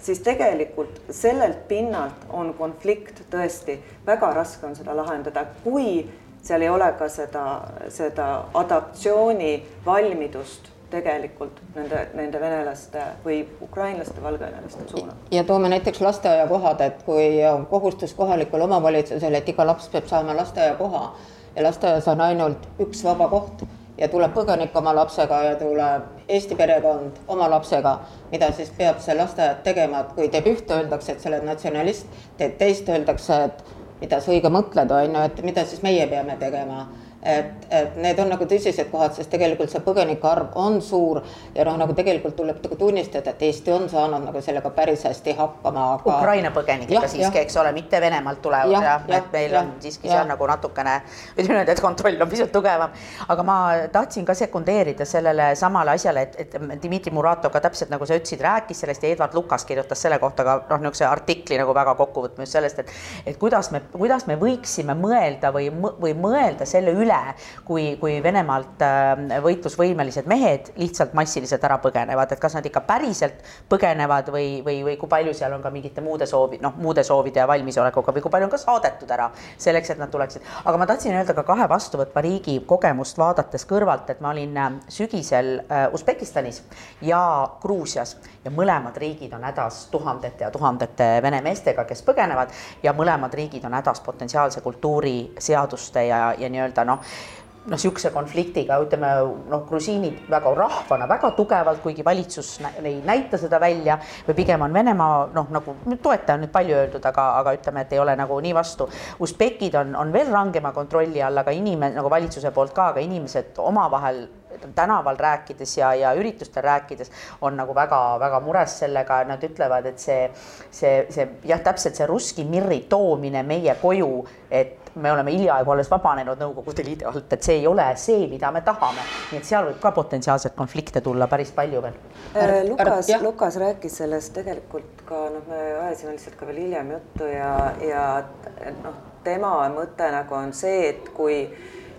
siis tegelikult sellelt pinnalt on konflikt tõesti, väga raske on seda lahendada, kui seal ei ole ka seda, seda adaptatsiooni valmidust tegelikult nende, nende venelaste või ukrainlaste, valgevenelaste suunal. ja toome näiteks lasteaiakohad, et kui kohustus kohalikul omavalitsusel, et iga laps peab saama lasteaiakoha ja lasteaias on ainult üks vaba koht ja tuleb põgenik oma lapsega ja tuleb Eesti perekond oma lapsega, mida siis peab see lasteaed tegema, et kui teeb ühte, öeldakse, et sa oled natsionalist, teed teist, öeldakse, et mida sa õige mõtled, on ju, et mida siis meie peame tegema et, et need on nagu tõsised kohad, sest tegelikult see põgenike arv on suur ja noh, nagu tegelikult tuleb nagu tunnistada, et Eesti on saanud nagu sellega päris hästi hakkama aga.... Ukraina põgenikega siiski, eks ole, mitte Venemaalt tulevad ja, ja, ja, et meil ja, on siiski seal nagu natukene, ütleme niimoodi, et kontroll on pisut tugevam. aga ma tahtsin ka sekundeerida sellele samale asjale, et, et Dmitri Muratov ka täpselt nagu sa ütlesid, rääkis sellest ja Edward Lukas kirjutas selle kohta ka noh, niisuguse artikli nagu väga kokkuvõtme just sellest, et et kuidas me, kuidas me võiksime mõelda või, või mõelda selle üle, üle, kui, kui Venemaalt äh, võitlusvõimelised mehed lihtsalt massiliselt ära põgenevad, et kas nad ikka päriselt põgenevad või, või, või kui palju seal on ka mingite muude soovi, noh, muude soovide ja valmisolekuga või kui palju on ka saadetud ära selleks, et nad tuleksid. aga ma tahtsin öelda ka kahe vastuvõtva riigi kogemust vaadates kõrvalt, et ma olin äh, sügisel äh, Usbekistanis ja Gruusias ja mõlemad riigid on hädas tuhandete ja tuhandete vene meestega, kes põgenevad ja mõlemad riigid on hädas potentsiaalse kultuuriseaduste ja, ja nii-öelda noh, noh, niisuguse konfliktiga, ütleme noh, grusiinid väga rahvana väga tugevalt, kuigi valitsus ei näita seda välja või pigem on Venemaa noh, nagu toetaja on nüüd palju öeldud, aga, aga ütleme, et ei ole nagu nii vastu. Usbekid on, on veel rangema kontrolli all, aga inimene nagu valitsuse poolt ka, aga inimesed omavahel tänaval rääkides ja, ja üritustel rääkides on nagu väga-väga mures sellega, nad ütlevad, et see, see, see jah, täpselt see Russki Mirri toomine meie koju, et me oleme hiljaaegu alles vabanenud Nõukogude Liidu alt, et see ei ole see, mida me tahame. nii et seal võib ka potentsiaalselt konflikte tulla päris palju veel. Äh, Lukas, Lukas rääkis sellest tegelikult ka noh, me ajasime lihtsalt ka veel hiljem juttu ja, ja noh, tema mõte nagu on see, et kui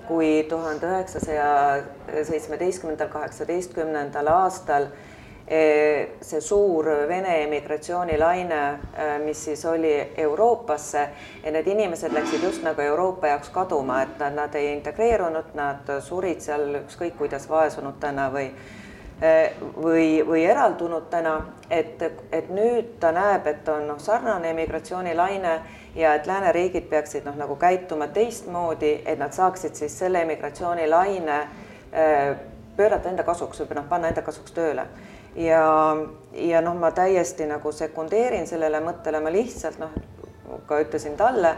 kui tuhande üheksasaja seitsmeteistkümnendal, kaheksateistkümnendal aastal see suur Vene emigratsioonilaine, äh, mis siis oli Euroopasse ja need inimesed läksid just nagu Euroopa jaoks kaduma, et nad, nad ei integreerunud, nad surid seal ükskõik kuidas vaesunutena või äh, või, või eraldunutena, et, et nüüd ta näeb, et on noh, sarnane emigratsioonilaine ja et lääneriigid peaksid noh, nagu käituma teistmoodi, et nad saaksid siis selle emigratsioonilaine äh, pöörata enda kasuks või noh, panna enda kasuks tööle ja, ja noh, ma täiesti nagu sekundeerin sellele mõttele, ma lihtsalt noh, ka ütlesin talle,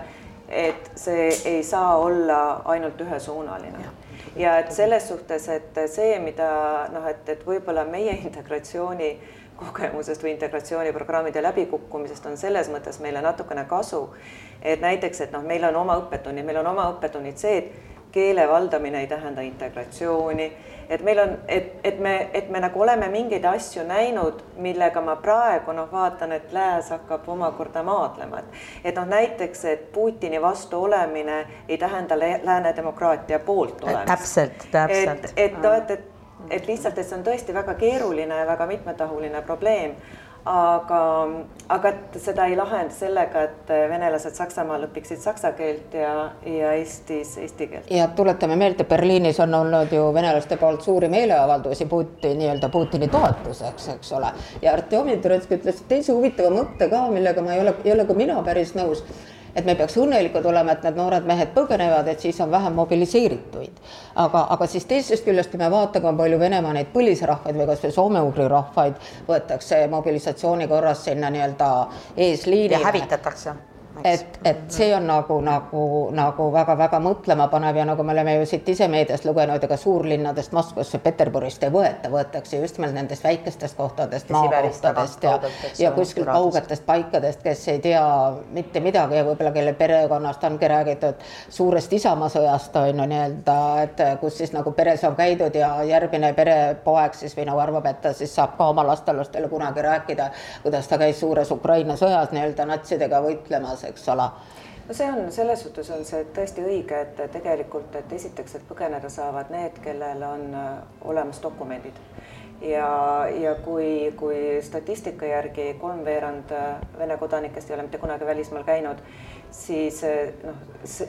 et see ei saa olla ainult ühesuunaline. ja et selles suhtes, et see, mida noh, et, et võib-olla meie integratsiooni kogemusest või integratsiooniprogrammide läbikukkumisest on selles mõttes meile natukene kasu, et näiteks, et noh, meil on oma õppetunnid, meil on oma õppetunnid see, et keele valdamine ei tähenda integratsiooni, et meil on, et, et me, et me nagu oleme mingeid asju näinud, millega ma praegu noh, vaatan, et lääs hakkab omakorda maadlema, et et noh, näiteks, et Putini vastu olemine ei tähenda lääne demokraatia poolt olemist. täpselt, täpselt. et, et noh, et, et, et lihtsalt, et see on tõesti väga keeruline ja väga mitmetahuline probleem aga, aga et seda ei lahenda sellega, et venelased Saksamaal õpiksid saksa keelt ja, ja Eestis eesti keelt. ja tuletame meelde, Berliinis on olnud ju venelaste poolt suuri meeleavaldusi Putin, nii-öelda Putini toetuseks, eks ole. ja Artjom Dmitritski ütles teise huvitava mõtte ka, millega ma ei ole, ei ole ka mina päris nõus et me peaks õnnelikud olema, et need noored mehed põgenevad, et siis on vähem mobiliseerituid. aga, aga siis teisest küljest, kui me vaatame, palju Venemaa neid põlisrahvaid või kasvõi soome-ugri rahvaid võetakse mobilisatsiooni korras sinna nii-öelda eesliinile. hävitatakse et, et see on nagu, nagu, nagu väga-väga mõtlemapanev ja nagu me oleme ju siit ise meediast lugenud, ega suurlinnadest Moskvast või Peterburist ei võeta, võetakse just nimelt nendest väikestest kohtadest, maakohtadest ja, ja kuskilt kaugetest paikadest, kes ei tea mitte midagi ja võib-olla kelle perekonnast ongi räägitud suurest Isamaasõjast on ju nii-öelda, et kus siis nagu peres on käidud ja järgmine perepoeg siis või nagu arvab, et ta siis saab ka oma lastelastele kunagi rääkida, kuidas ta käis suures Ukraina sõjas nii-öelda natsidega võitlemas eks ole? No see on, selles suhtes on see tõesti õige, et tegelikult, et esiteks, et põgeneda saavad need, kellel on äh, olemas dokumendid. Ja, ja kui, kui statistika järgi kolmveerand äh, Vene kodanikest ei ole mitte kunagi välismaal käinud, siis noh,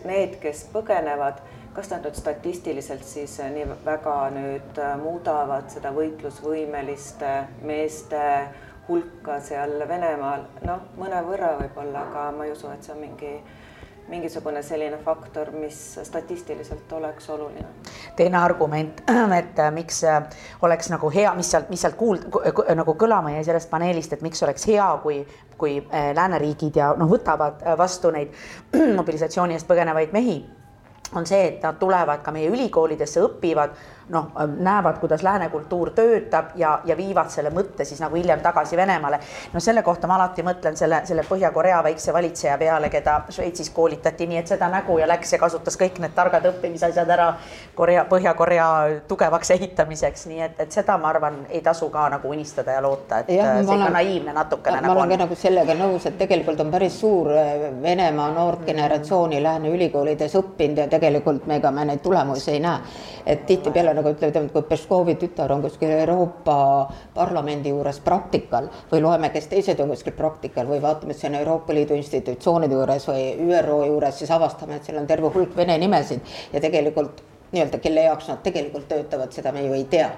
need, kes põgenevad kas nad nüüd statistiliselt siis äh, nii väga nüüd äh, muudavad seda võitlusvõimeliste meeste hulka seal Venemaal, noh, mõnevõrra võib-olla, aga ma ei usu, et see on mingi mingisugune selline faktor, mis statistiliselt oleks oluline. teine argument, et äh, miks oleks nagu hea, mis sealt, mis sealt kuuld-, nagu kõlama jäi sellest paneelist, et miks oleks hea, kui, kui lääneriigid ja noh, võtavad vastu neid mobilisatsiooni eest põgenevaid mehi on see, et nad tulevad ka meie ülikoolidesse, õpivad noh, näevad, kuidas lääne kultuur töötab ja, ja viivad selle mõtte siis nagu hiljem tagasi Venemaale. no selle kohta ma alati mõtlen selle, selle Põhja-Korea väikse valitseja peale, keda Šveitsis koolitati nii, et seda nägu ja läks ja kasutas kõik need targad õppimisasjad ära Korea, Põhja-Korea tugevaks ehitamiseks, nii et, et seda ma arvan, ei tasu ka nagu unistada ja loota, et ja, see ikka naiivne natukene ma nagu olen ka nagu sellega nõus, et tegelikult on päris suur äh, Venemaa noort generatsiooni lääne ülikoolides õppinud ja tegelikult me ega me neid tulemusi ei näe. Et tihtipeale nagu ütleme, kui Peškovi tütar on kuskil Euroopa Parlamendi juures praktikal või loeme, kes teised on kuskil praktikal või vaatame, et see on Euroopa Liidu institutsioonide juures või ÜRO juures, siis avastame, et seal on terve hulk vene nimesid. Ja tegelikult nii-öelda, kelle jaoks nad tegelikult töötavad, seda me ju ei tea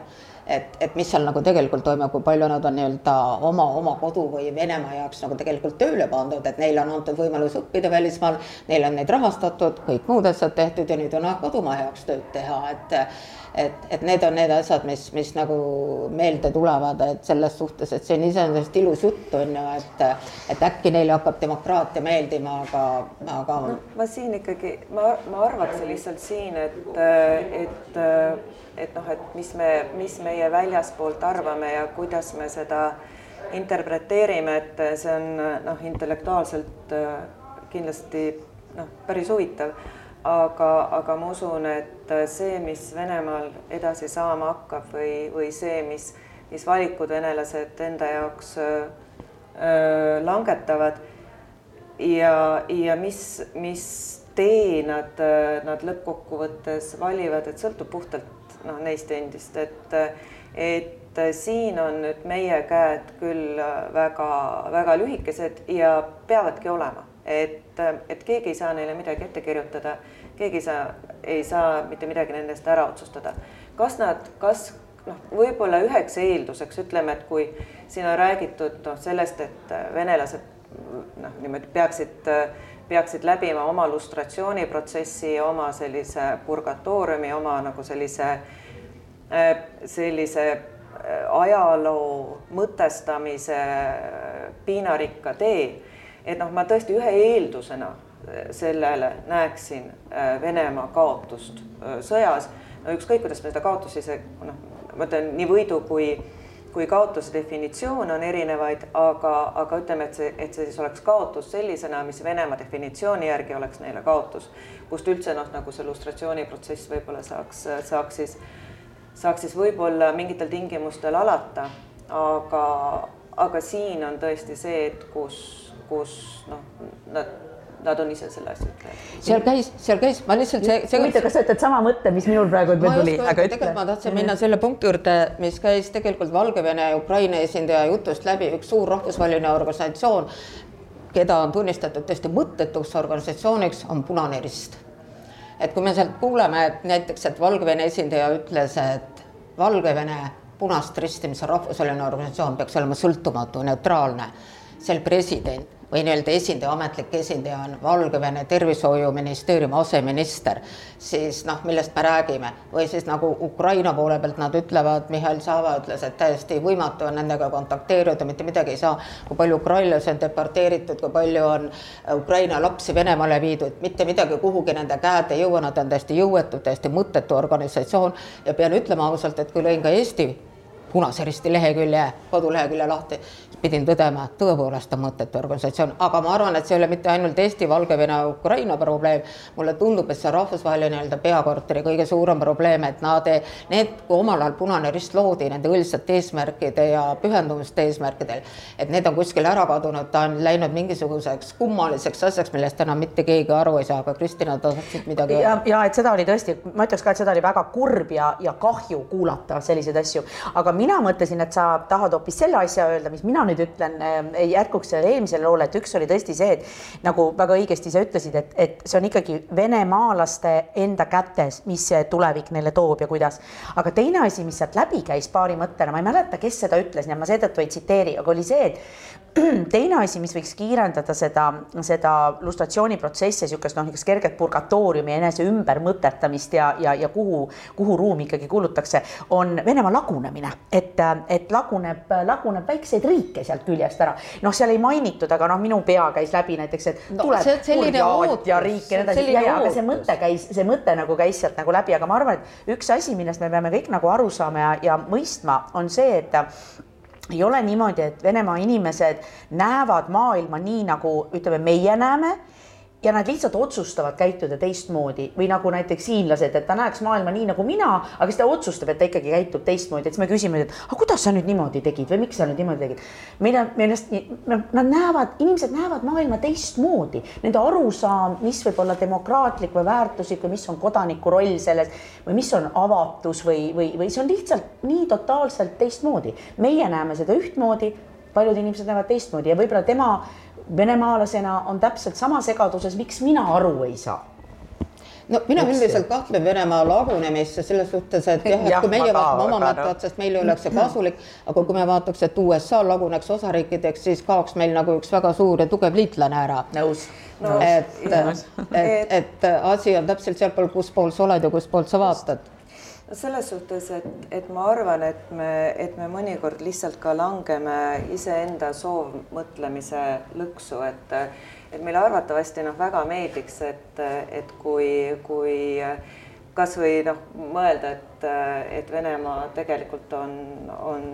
et, et mis seal nagu tegelikult toimub, kui palju nad on nii-öelda oma, oma kodu või Venemaa jaoks nagu tegelikult tööle pandud, et neile on antud võimalus õppida välismaal, neile on neid rahastatud, kõik muud asjad tehtud ja nüüd on aeg kodumaa heaks tööd teha, et et, et need on need asjad, mis, mis nagu meelde tulevad, et selles suhtes, et see on iseenesest ilus jutt on ju, et, et äkki neile hakkab demokraatia meeldima, aga, aga no,. ma siin ikkagi, ma, ma arvaks lihtsalt siin, et, et, et noh, et mis me, mis meie väljaspoolt arvame ja kuidas me seda interpreteerime, et see on noh, intellektuaalselt kindlasti noh, päris huvitav aga, aga ma usun, et see, mis Venemaal edasi saama hakkab või, või see, mis, mis valikud venelased enda jaoks öö, langetavad ja, ja mis, mis tee nad, nad lõppkokkuvõttes valivad, et sõltub puhtalt noh, neist endist, et, et siin on nüüd meie käed küll väga-väga lühikesed ja peavadki olema. Et, et keegi ei saa neile midagi ette kirjutada, keegi ei saa, ei saa mitte midagi nendest ära otsustada. kas nad, kas noh, võib-olla üheks eelduseks ütleme, et kui siin on räägitud noh, sellest, et venelased noh, niimoodi peaksid, peaksid läbima oma lustratsiooniprotsessi, oma sellise purgatooriumi, oma nagu sellise, sellise ajaloo mõtestamise piinarikka tee et noh, ma tõesti ühe eeldusena äh, sellele näeksin äh, Venemaa kaotust äh, sõjas. no ükskõik, kuidas me seda kaotust siis noh, ma ütlen nii võidu kui, kui kaotuse definitsioon on erinevaid, aga, aga ütleme, et see, et see siis oleks kaotus sellisena, mis Venemaa definitsiooni järgi oleks neile kaotus, kust üldse noh, nagu see lustratsiooniprotsess võib-olla saaks, saaks siis, saaks siis võib-olla mingitel tingimustel alata, aga, aga siin on tõesti see, et kus kus noh, nad nad on ise selle asja ütlejad. seal käis, seal käis, ma lihtsalt see, see. huvitav, kas sa ütled sama mõtte, mis minul praegu tuli, aga ütle. ma tahtsin minna selle punkti juurde, mis käis tegelikult Valgevene ja Ukraina esindaja jutust läbi, üks suur rahvusvaheline organisatsioon, keda on tunnistatud tõesti mõttetuks organisatsiooniks, on Punane Rist. et kui me sealt kuuleme, et näiteks, et Valgevene esindaja ütles, et Valgevene Punast Risti, mis on rahvusvaheline organisatsioon, peaks olema sõltumatu, neutraalne seal president või nii-öelda esindaja, ametlik esindaja on Valgevene tervishoiuministeeriumi aseminister, siis noh, millest me räägime või siis nagu Ukraina poole pealt nad ütlevad, Mihhail Saava ütles, et täiesti võimatu on nendega kontakteerida, mitte midagi ei saa. kui palju ukrainlasi on deporteeritud, kui palju on Ukraina lapsi Venemaale viidud, mitte midagi kuhugi nende käed ei jõua, nad on täiesti jõuetud, täiesti mõttetu organisatsioon ja pean ütlema ausalt, et kui lõin ka Eesti Punase Risti lehekülje, kodulehekülje lahti, pidin tõdema, et tõepoolest on mõttetu organisatsioon, aga ma arvan, et see ei ole mitte ainult Eesti, Valgevene, Ukraina probleem. mulle tundub, et see rahvusvaheline nii-öelda peakorteri kõige suurem probleem, et nad, need, kui omal ajal Punane Rist loodi nende õilsate eesmärkide ja pühendumuste eesmärkidel, et need on kuskil ära kadunud, ta on läinud mingisuguseks kummaliseks asjaks, millest enam mitte keegi aru ei saa, aga Kristina, tahtsid midagi öelda? ja et seda oli tõesti, ma ütleks ka, et seda oli väga kurb ja, ja kahju kuulata selliseid asju, aga mina mõtlesin, et sa tahad hoopis selle asja öelda, mis mina nüüd ütlen äh, jätkuks eelmisele loole, et üks oli tõesti see, et nagu väga õigesti sa ütlesid, et, et see on ikkagi venemaalaste enda kätes, mis see tulevik neile toob ja kuidas. aga teine asi, mis sealt läbi käis paari mõttena, ma ei mäleta, kes seda ütles, nii et ma seetõttu ei tsiteeri, aga oli see, et teine asi, mis võiks kiirendada seda, seda lustratsiooniprotsessi, niisugust noh, niisugust kerget purgatooriumi enese ümbermõtetamist ja, ja, ja kuhu, kuhu ruum ikkagi kuulutakse, on Venemaa lagunemine, et, et laguneb, laguneb väikseid riike sealt küljest ära. noh, seal ei mainitud, aga noh, minu pea käis läbi näiteks, et no, tuleb Burjaatia riik ja nii edasi, aga see mõte käis, see mõte nagu käis sealt nagu läbi, aga ma arvan, et üks asi, millest me peame kõik nagu aru saama ja, ja mõistma, on see, et ei ole niimoodi, et Venemaa inimesed näevad maailma nii, nagu ütleme, meie näeme ja nad lihtsalt otsustavad käituda teistmoodi või nagu näiteks hiinlased, et ta näeks maailma nii nagu mina, aga siis ta otsustab, et ta ikkagi käitub teistmoodi, et siis me küsime, et aga kuidas sa nüüd niimoodi tegid või miks sa nüüd niimoodi tegid. meil on, noh, nad näevad, inimesed näevad maailma teistmoodi, nende arusaam, mis võib olla demokraatlik või väärtuslik või mis on kodaniku roll selles või mis on avatus või, või, või see on lihtsalt nii totaalselt teistmoodi. meie näeme seda ühtmoodi, paljud inimesed näevad teistmoodi ja võib-olla tema venemaalasena on täpselt sama segaduses, miks mina aru ei saa? No mina üldiselt kahtlen Venemaa lagunemisse selles suhtes, et jah, et kui meie vaatame oma mõtte otsast, meil oleks see kasulik, aga kui me vaataks, et USA laguneks osariikideks, siis kaoks meil nagu üks väga suur ja tugev liitlane ära. nõus. Et, et, et asi on täpselt sealpool, kus pool sa oled ja kus poolt sa vaatad no selles suhtes, et, et ma arvan, et me, et me mõnikord lihtsalt ka langeme iseenda soovmõtlemise lõksu, et et meile arvatavasti noh, väga meeldiks, et, et kui, kui kasvõi noh, mõelda, et, et Venemaa tegelikult on, on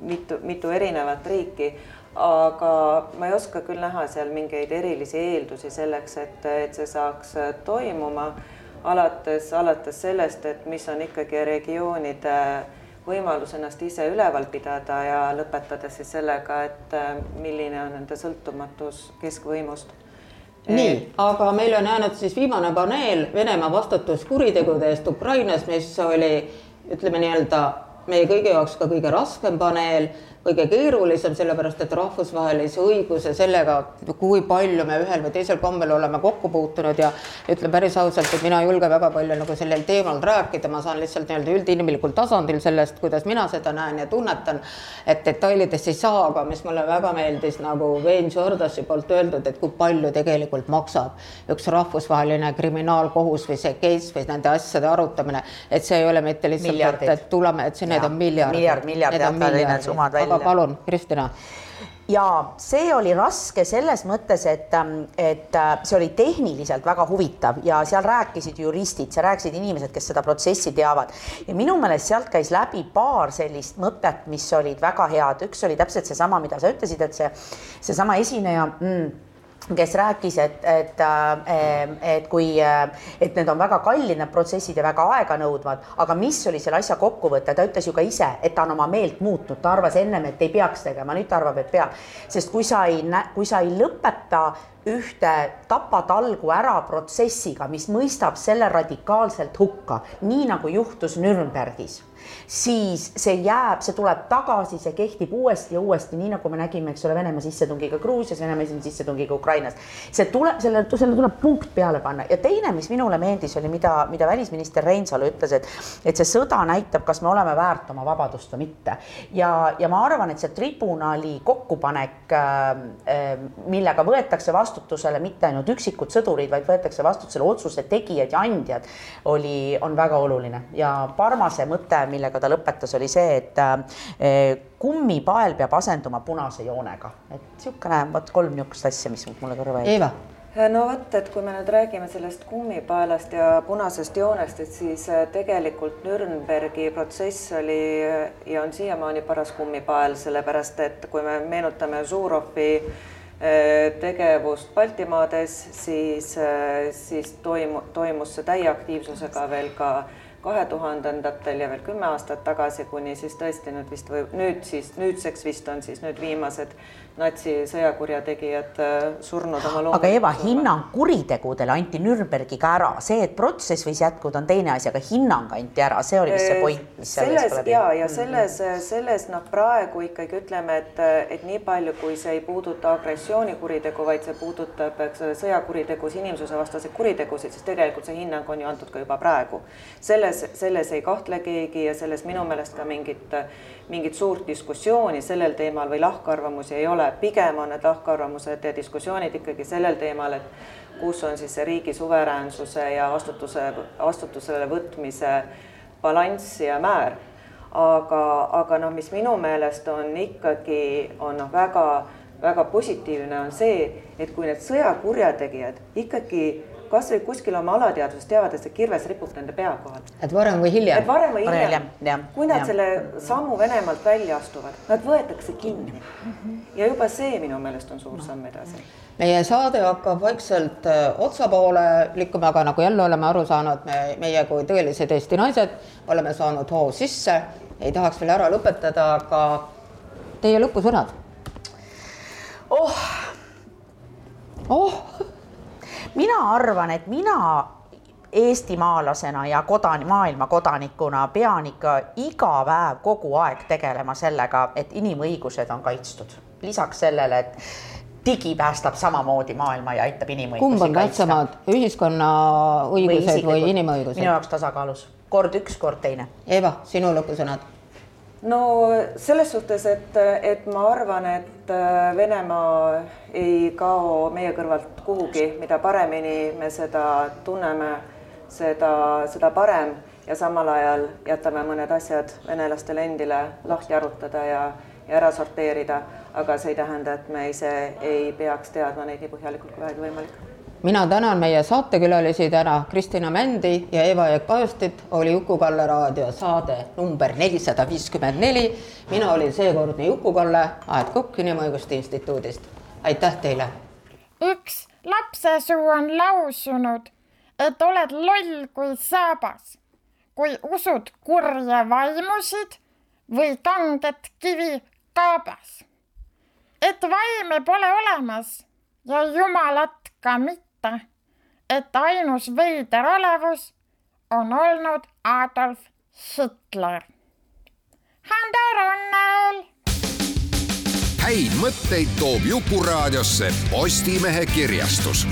mitu, mitu erinevat riiki, aga ma ei oska küll näha seal mingeid erilisi eeldusi selleks, et, et see saaks toimuma alates, alates sellest, et mis on ikkagi regioonide võimalus ennast ise üleval pidada ja lõpetades siis sellega, et äh, milline on nende sõltumatus keskvõimust. nii, aga meil on jäänud siis viimane paneel Venemaa vastutus kuritegude eest Ukrainas, mis oli ütleme nii-öelda meie kõigi jaoks ka kõige raskem paneel kõige keerulisem, sellepärast et rahvusvahelise õiguse sellega, kui palju me ühel või teisel kombel oleme kokku puutunud ja ütlen päris ausalt, et mina ei julge väga palju nagu sellel teemal rääkida, ma saan lihtsalt nii-öelda üldinimlikul tasandil sellest, kuidas mina seda näen ja tunnetan, et detailidest ei saa, aga mis mulle väga meeldis nagu Wayne Jordasi poolt öeldud, et kui palju tegelikult maksab üks rahvusvaheline kriminaalkohus või see case või nende asjade arutamine, et see ei ole mitte lihtsalt, et tuleme, et see, need on miljardid. miljard, miljard, jah, Tallinna summad välja aga palun, Kristina ja see oli raske selles mõttes, et, et äh, see oli tehniliselt väga huvitav ja seal rääkisid juristid, seal rääkisid inimesed, kes seda protsessi teavad. Ja minu meelest sealt käis läbi paar sellist mõtet, mis olid väga head, üks oli täpselt seesama, mida sa ütlesid, et see, seesama esineja mm, kes rääkis, et, et, äh, et kui, äh, et need on väga kallid, need protsessid ja väga aeganõudvad, aga mis oli selle asja kokkuvõte, ta ütles ju ka ise, et ta on oma meelt muutnud, ta arvas ennem, et ei peaks tegema, nüüd ta arvab, et peab. sest kui sa ei, kui sa ei lõpeta ühte tapatalgu ära protsessiga, mis mõistab selle radikaalselt hukka, nii nagu juhtus Nürnbergis siis see jääb, see tuleb tagasi, see kehtib uuesti ja uuesti, nii nagu me nägime, eks ole, Venemaa sissetungiga Gruusias, Venemaa sissetungiga Ukrainas. see tuleb, selle, sellele tuleb punkt peale panna ja teine, mis minule meeldis, oli, mida, mida välisminister Reinsalu ütles, et, et see sõda näitab, kas me oleme väärt oma vabadust või mitte. ja, ja ma arvan, et see tribunali kokkupanek äh,, millega võetakse vastutusele mitte ainult üksikud sõdurid, vaid võetakse vastutusele otsuse tegijad ja andjad, oli, on väga oluline ja Parmase mõte, millega ta lõpetas, oli see, et äh, kummipael peab asenduma punase joonega, et niisugune, vot kolm niisugust asja, mis mulle kõrva jäi. Eeva no vot, et kui me nüüd räägime sellest kummipaelast ja punasest joonest, et siis äh, tegelikult Nürnbergi protsess oli äh, ja on siiamaani paras kummipael, sellepärast et kui me meenutame äh, tegevust Baltimaades, siis, siis toimu-, toimus see täie aktiivsusega veel ka kahe tuhandendatel ja veel kümme aastat tagasi, kuni siis tõesti nüüd vist või nüüd siis nüüdseks vist on siis nüüd viimased natsisõjakurjategijad äh, surnud oma loomulikult. aga Eva, hinnang kuritegudele anti Nürnbergiga ära, see, et protsess võis jätkuda, on teine asi, aga hinnang anti ära, see oli vist see point, mis selles ja, ja selles, selles noh, praegu ikkagi ütleme, et, et nii palju, kui see ei puuduta agressioonikuritegu, vaid see puudutab, eks ole, sõjakuritegusid, inimsusevastaseid kuritegusid, siis tegelikult see hinnang on ju antud ka juba praegu. selles, selles ei kahtle keegi ja selles minu meelest ka mingit mingit suurt diskussiooni sellel teemal või lahkarvamusi ei ole, pigem on need lahkarvamused ja diskussioonid ikkagi sellel teemal, et kus on siis see riigi suveräänsuse ja vastutuse, vastutusele võtmise balanss ja määr. aga, aga noh, mis minu meelest on ikkagi, on noh, väga, väga positiivne, on see, et kui need sõjakurjategijad ikkagi kasvõi kuskil oma alateadvuses teavad, et see kirves ripub nende pea kohal. et varem või hiljem. et varem või hiljem, kui nad ja. selle sammu Venemaalt välja astuvad, nad võetakse kinni. ja juba see minu meelest on suur samm edasi. meie saade hakkab vaikselt äh, otsa poole liikuma, aga nagu jälle oleme aru saanud, me, meie kui tõelised Eesti naised oleme saanud hoo sisse, ei tahaks veel ära lõpetada, aga teie lõpusõnad. oh, oh mina arvan, et mina eestimaalasena ja kodan-, maailma kodanikuna pean ikka iga päev kogu aeg tegelema sellega, et inimõigused on kaitstud. lisaks sellele, et digi päästab samamoodi maailma ja aitab inimõigusi kumb on tähtsamad, ühiskonna õigused või, või inimõigused? minu jaoks tasakaalus, kord üks, kord teine. Eva, sinu lõpusõnad no selles suhtes, et, et ma arvan, et äh, Venemaa ei kao meie kõrvalt kuhugi, mida paremini me seda tunneme, seda, seda parem. Ja samal ajal jätame mõned asjad venelastele endile lahti arutada ja, ja ära sorteerida, aga see ei tähenda, et me ise ei peaks teadma neid nii põhjalikult kui vähegi võimalik mina tänan meie saatekülalisi täna, Kristina Mändi ja Eva-Eek Pajustit, oli Juku-Kalle raadio saade number nelisada viiskümmend neli. mina olin seekordne Juku-Kalle, Aet Kukk Inimõiguste Instituudist. aitäh teile! üks lapsesuu on lausunud, et oled loll kui saabas, kui usud kurje vaimusid või kanget kivi kaabas. et vaime pole olemas ja jumalat ka mitte mõista, et ainus veider olevus on olnud Adolf Hitler. Hando Runnel. häid mõtteid toob Jukuraadiosse Postimehe kirjastus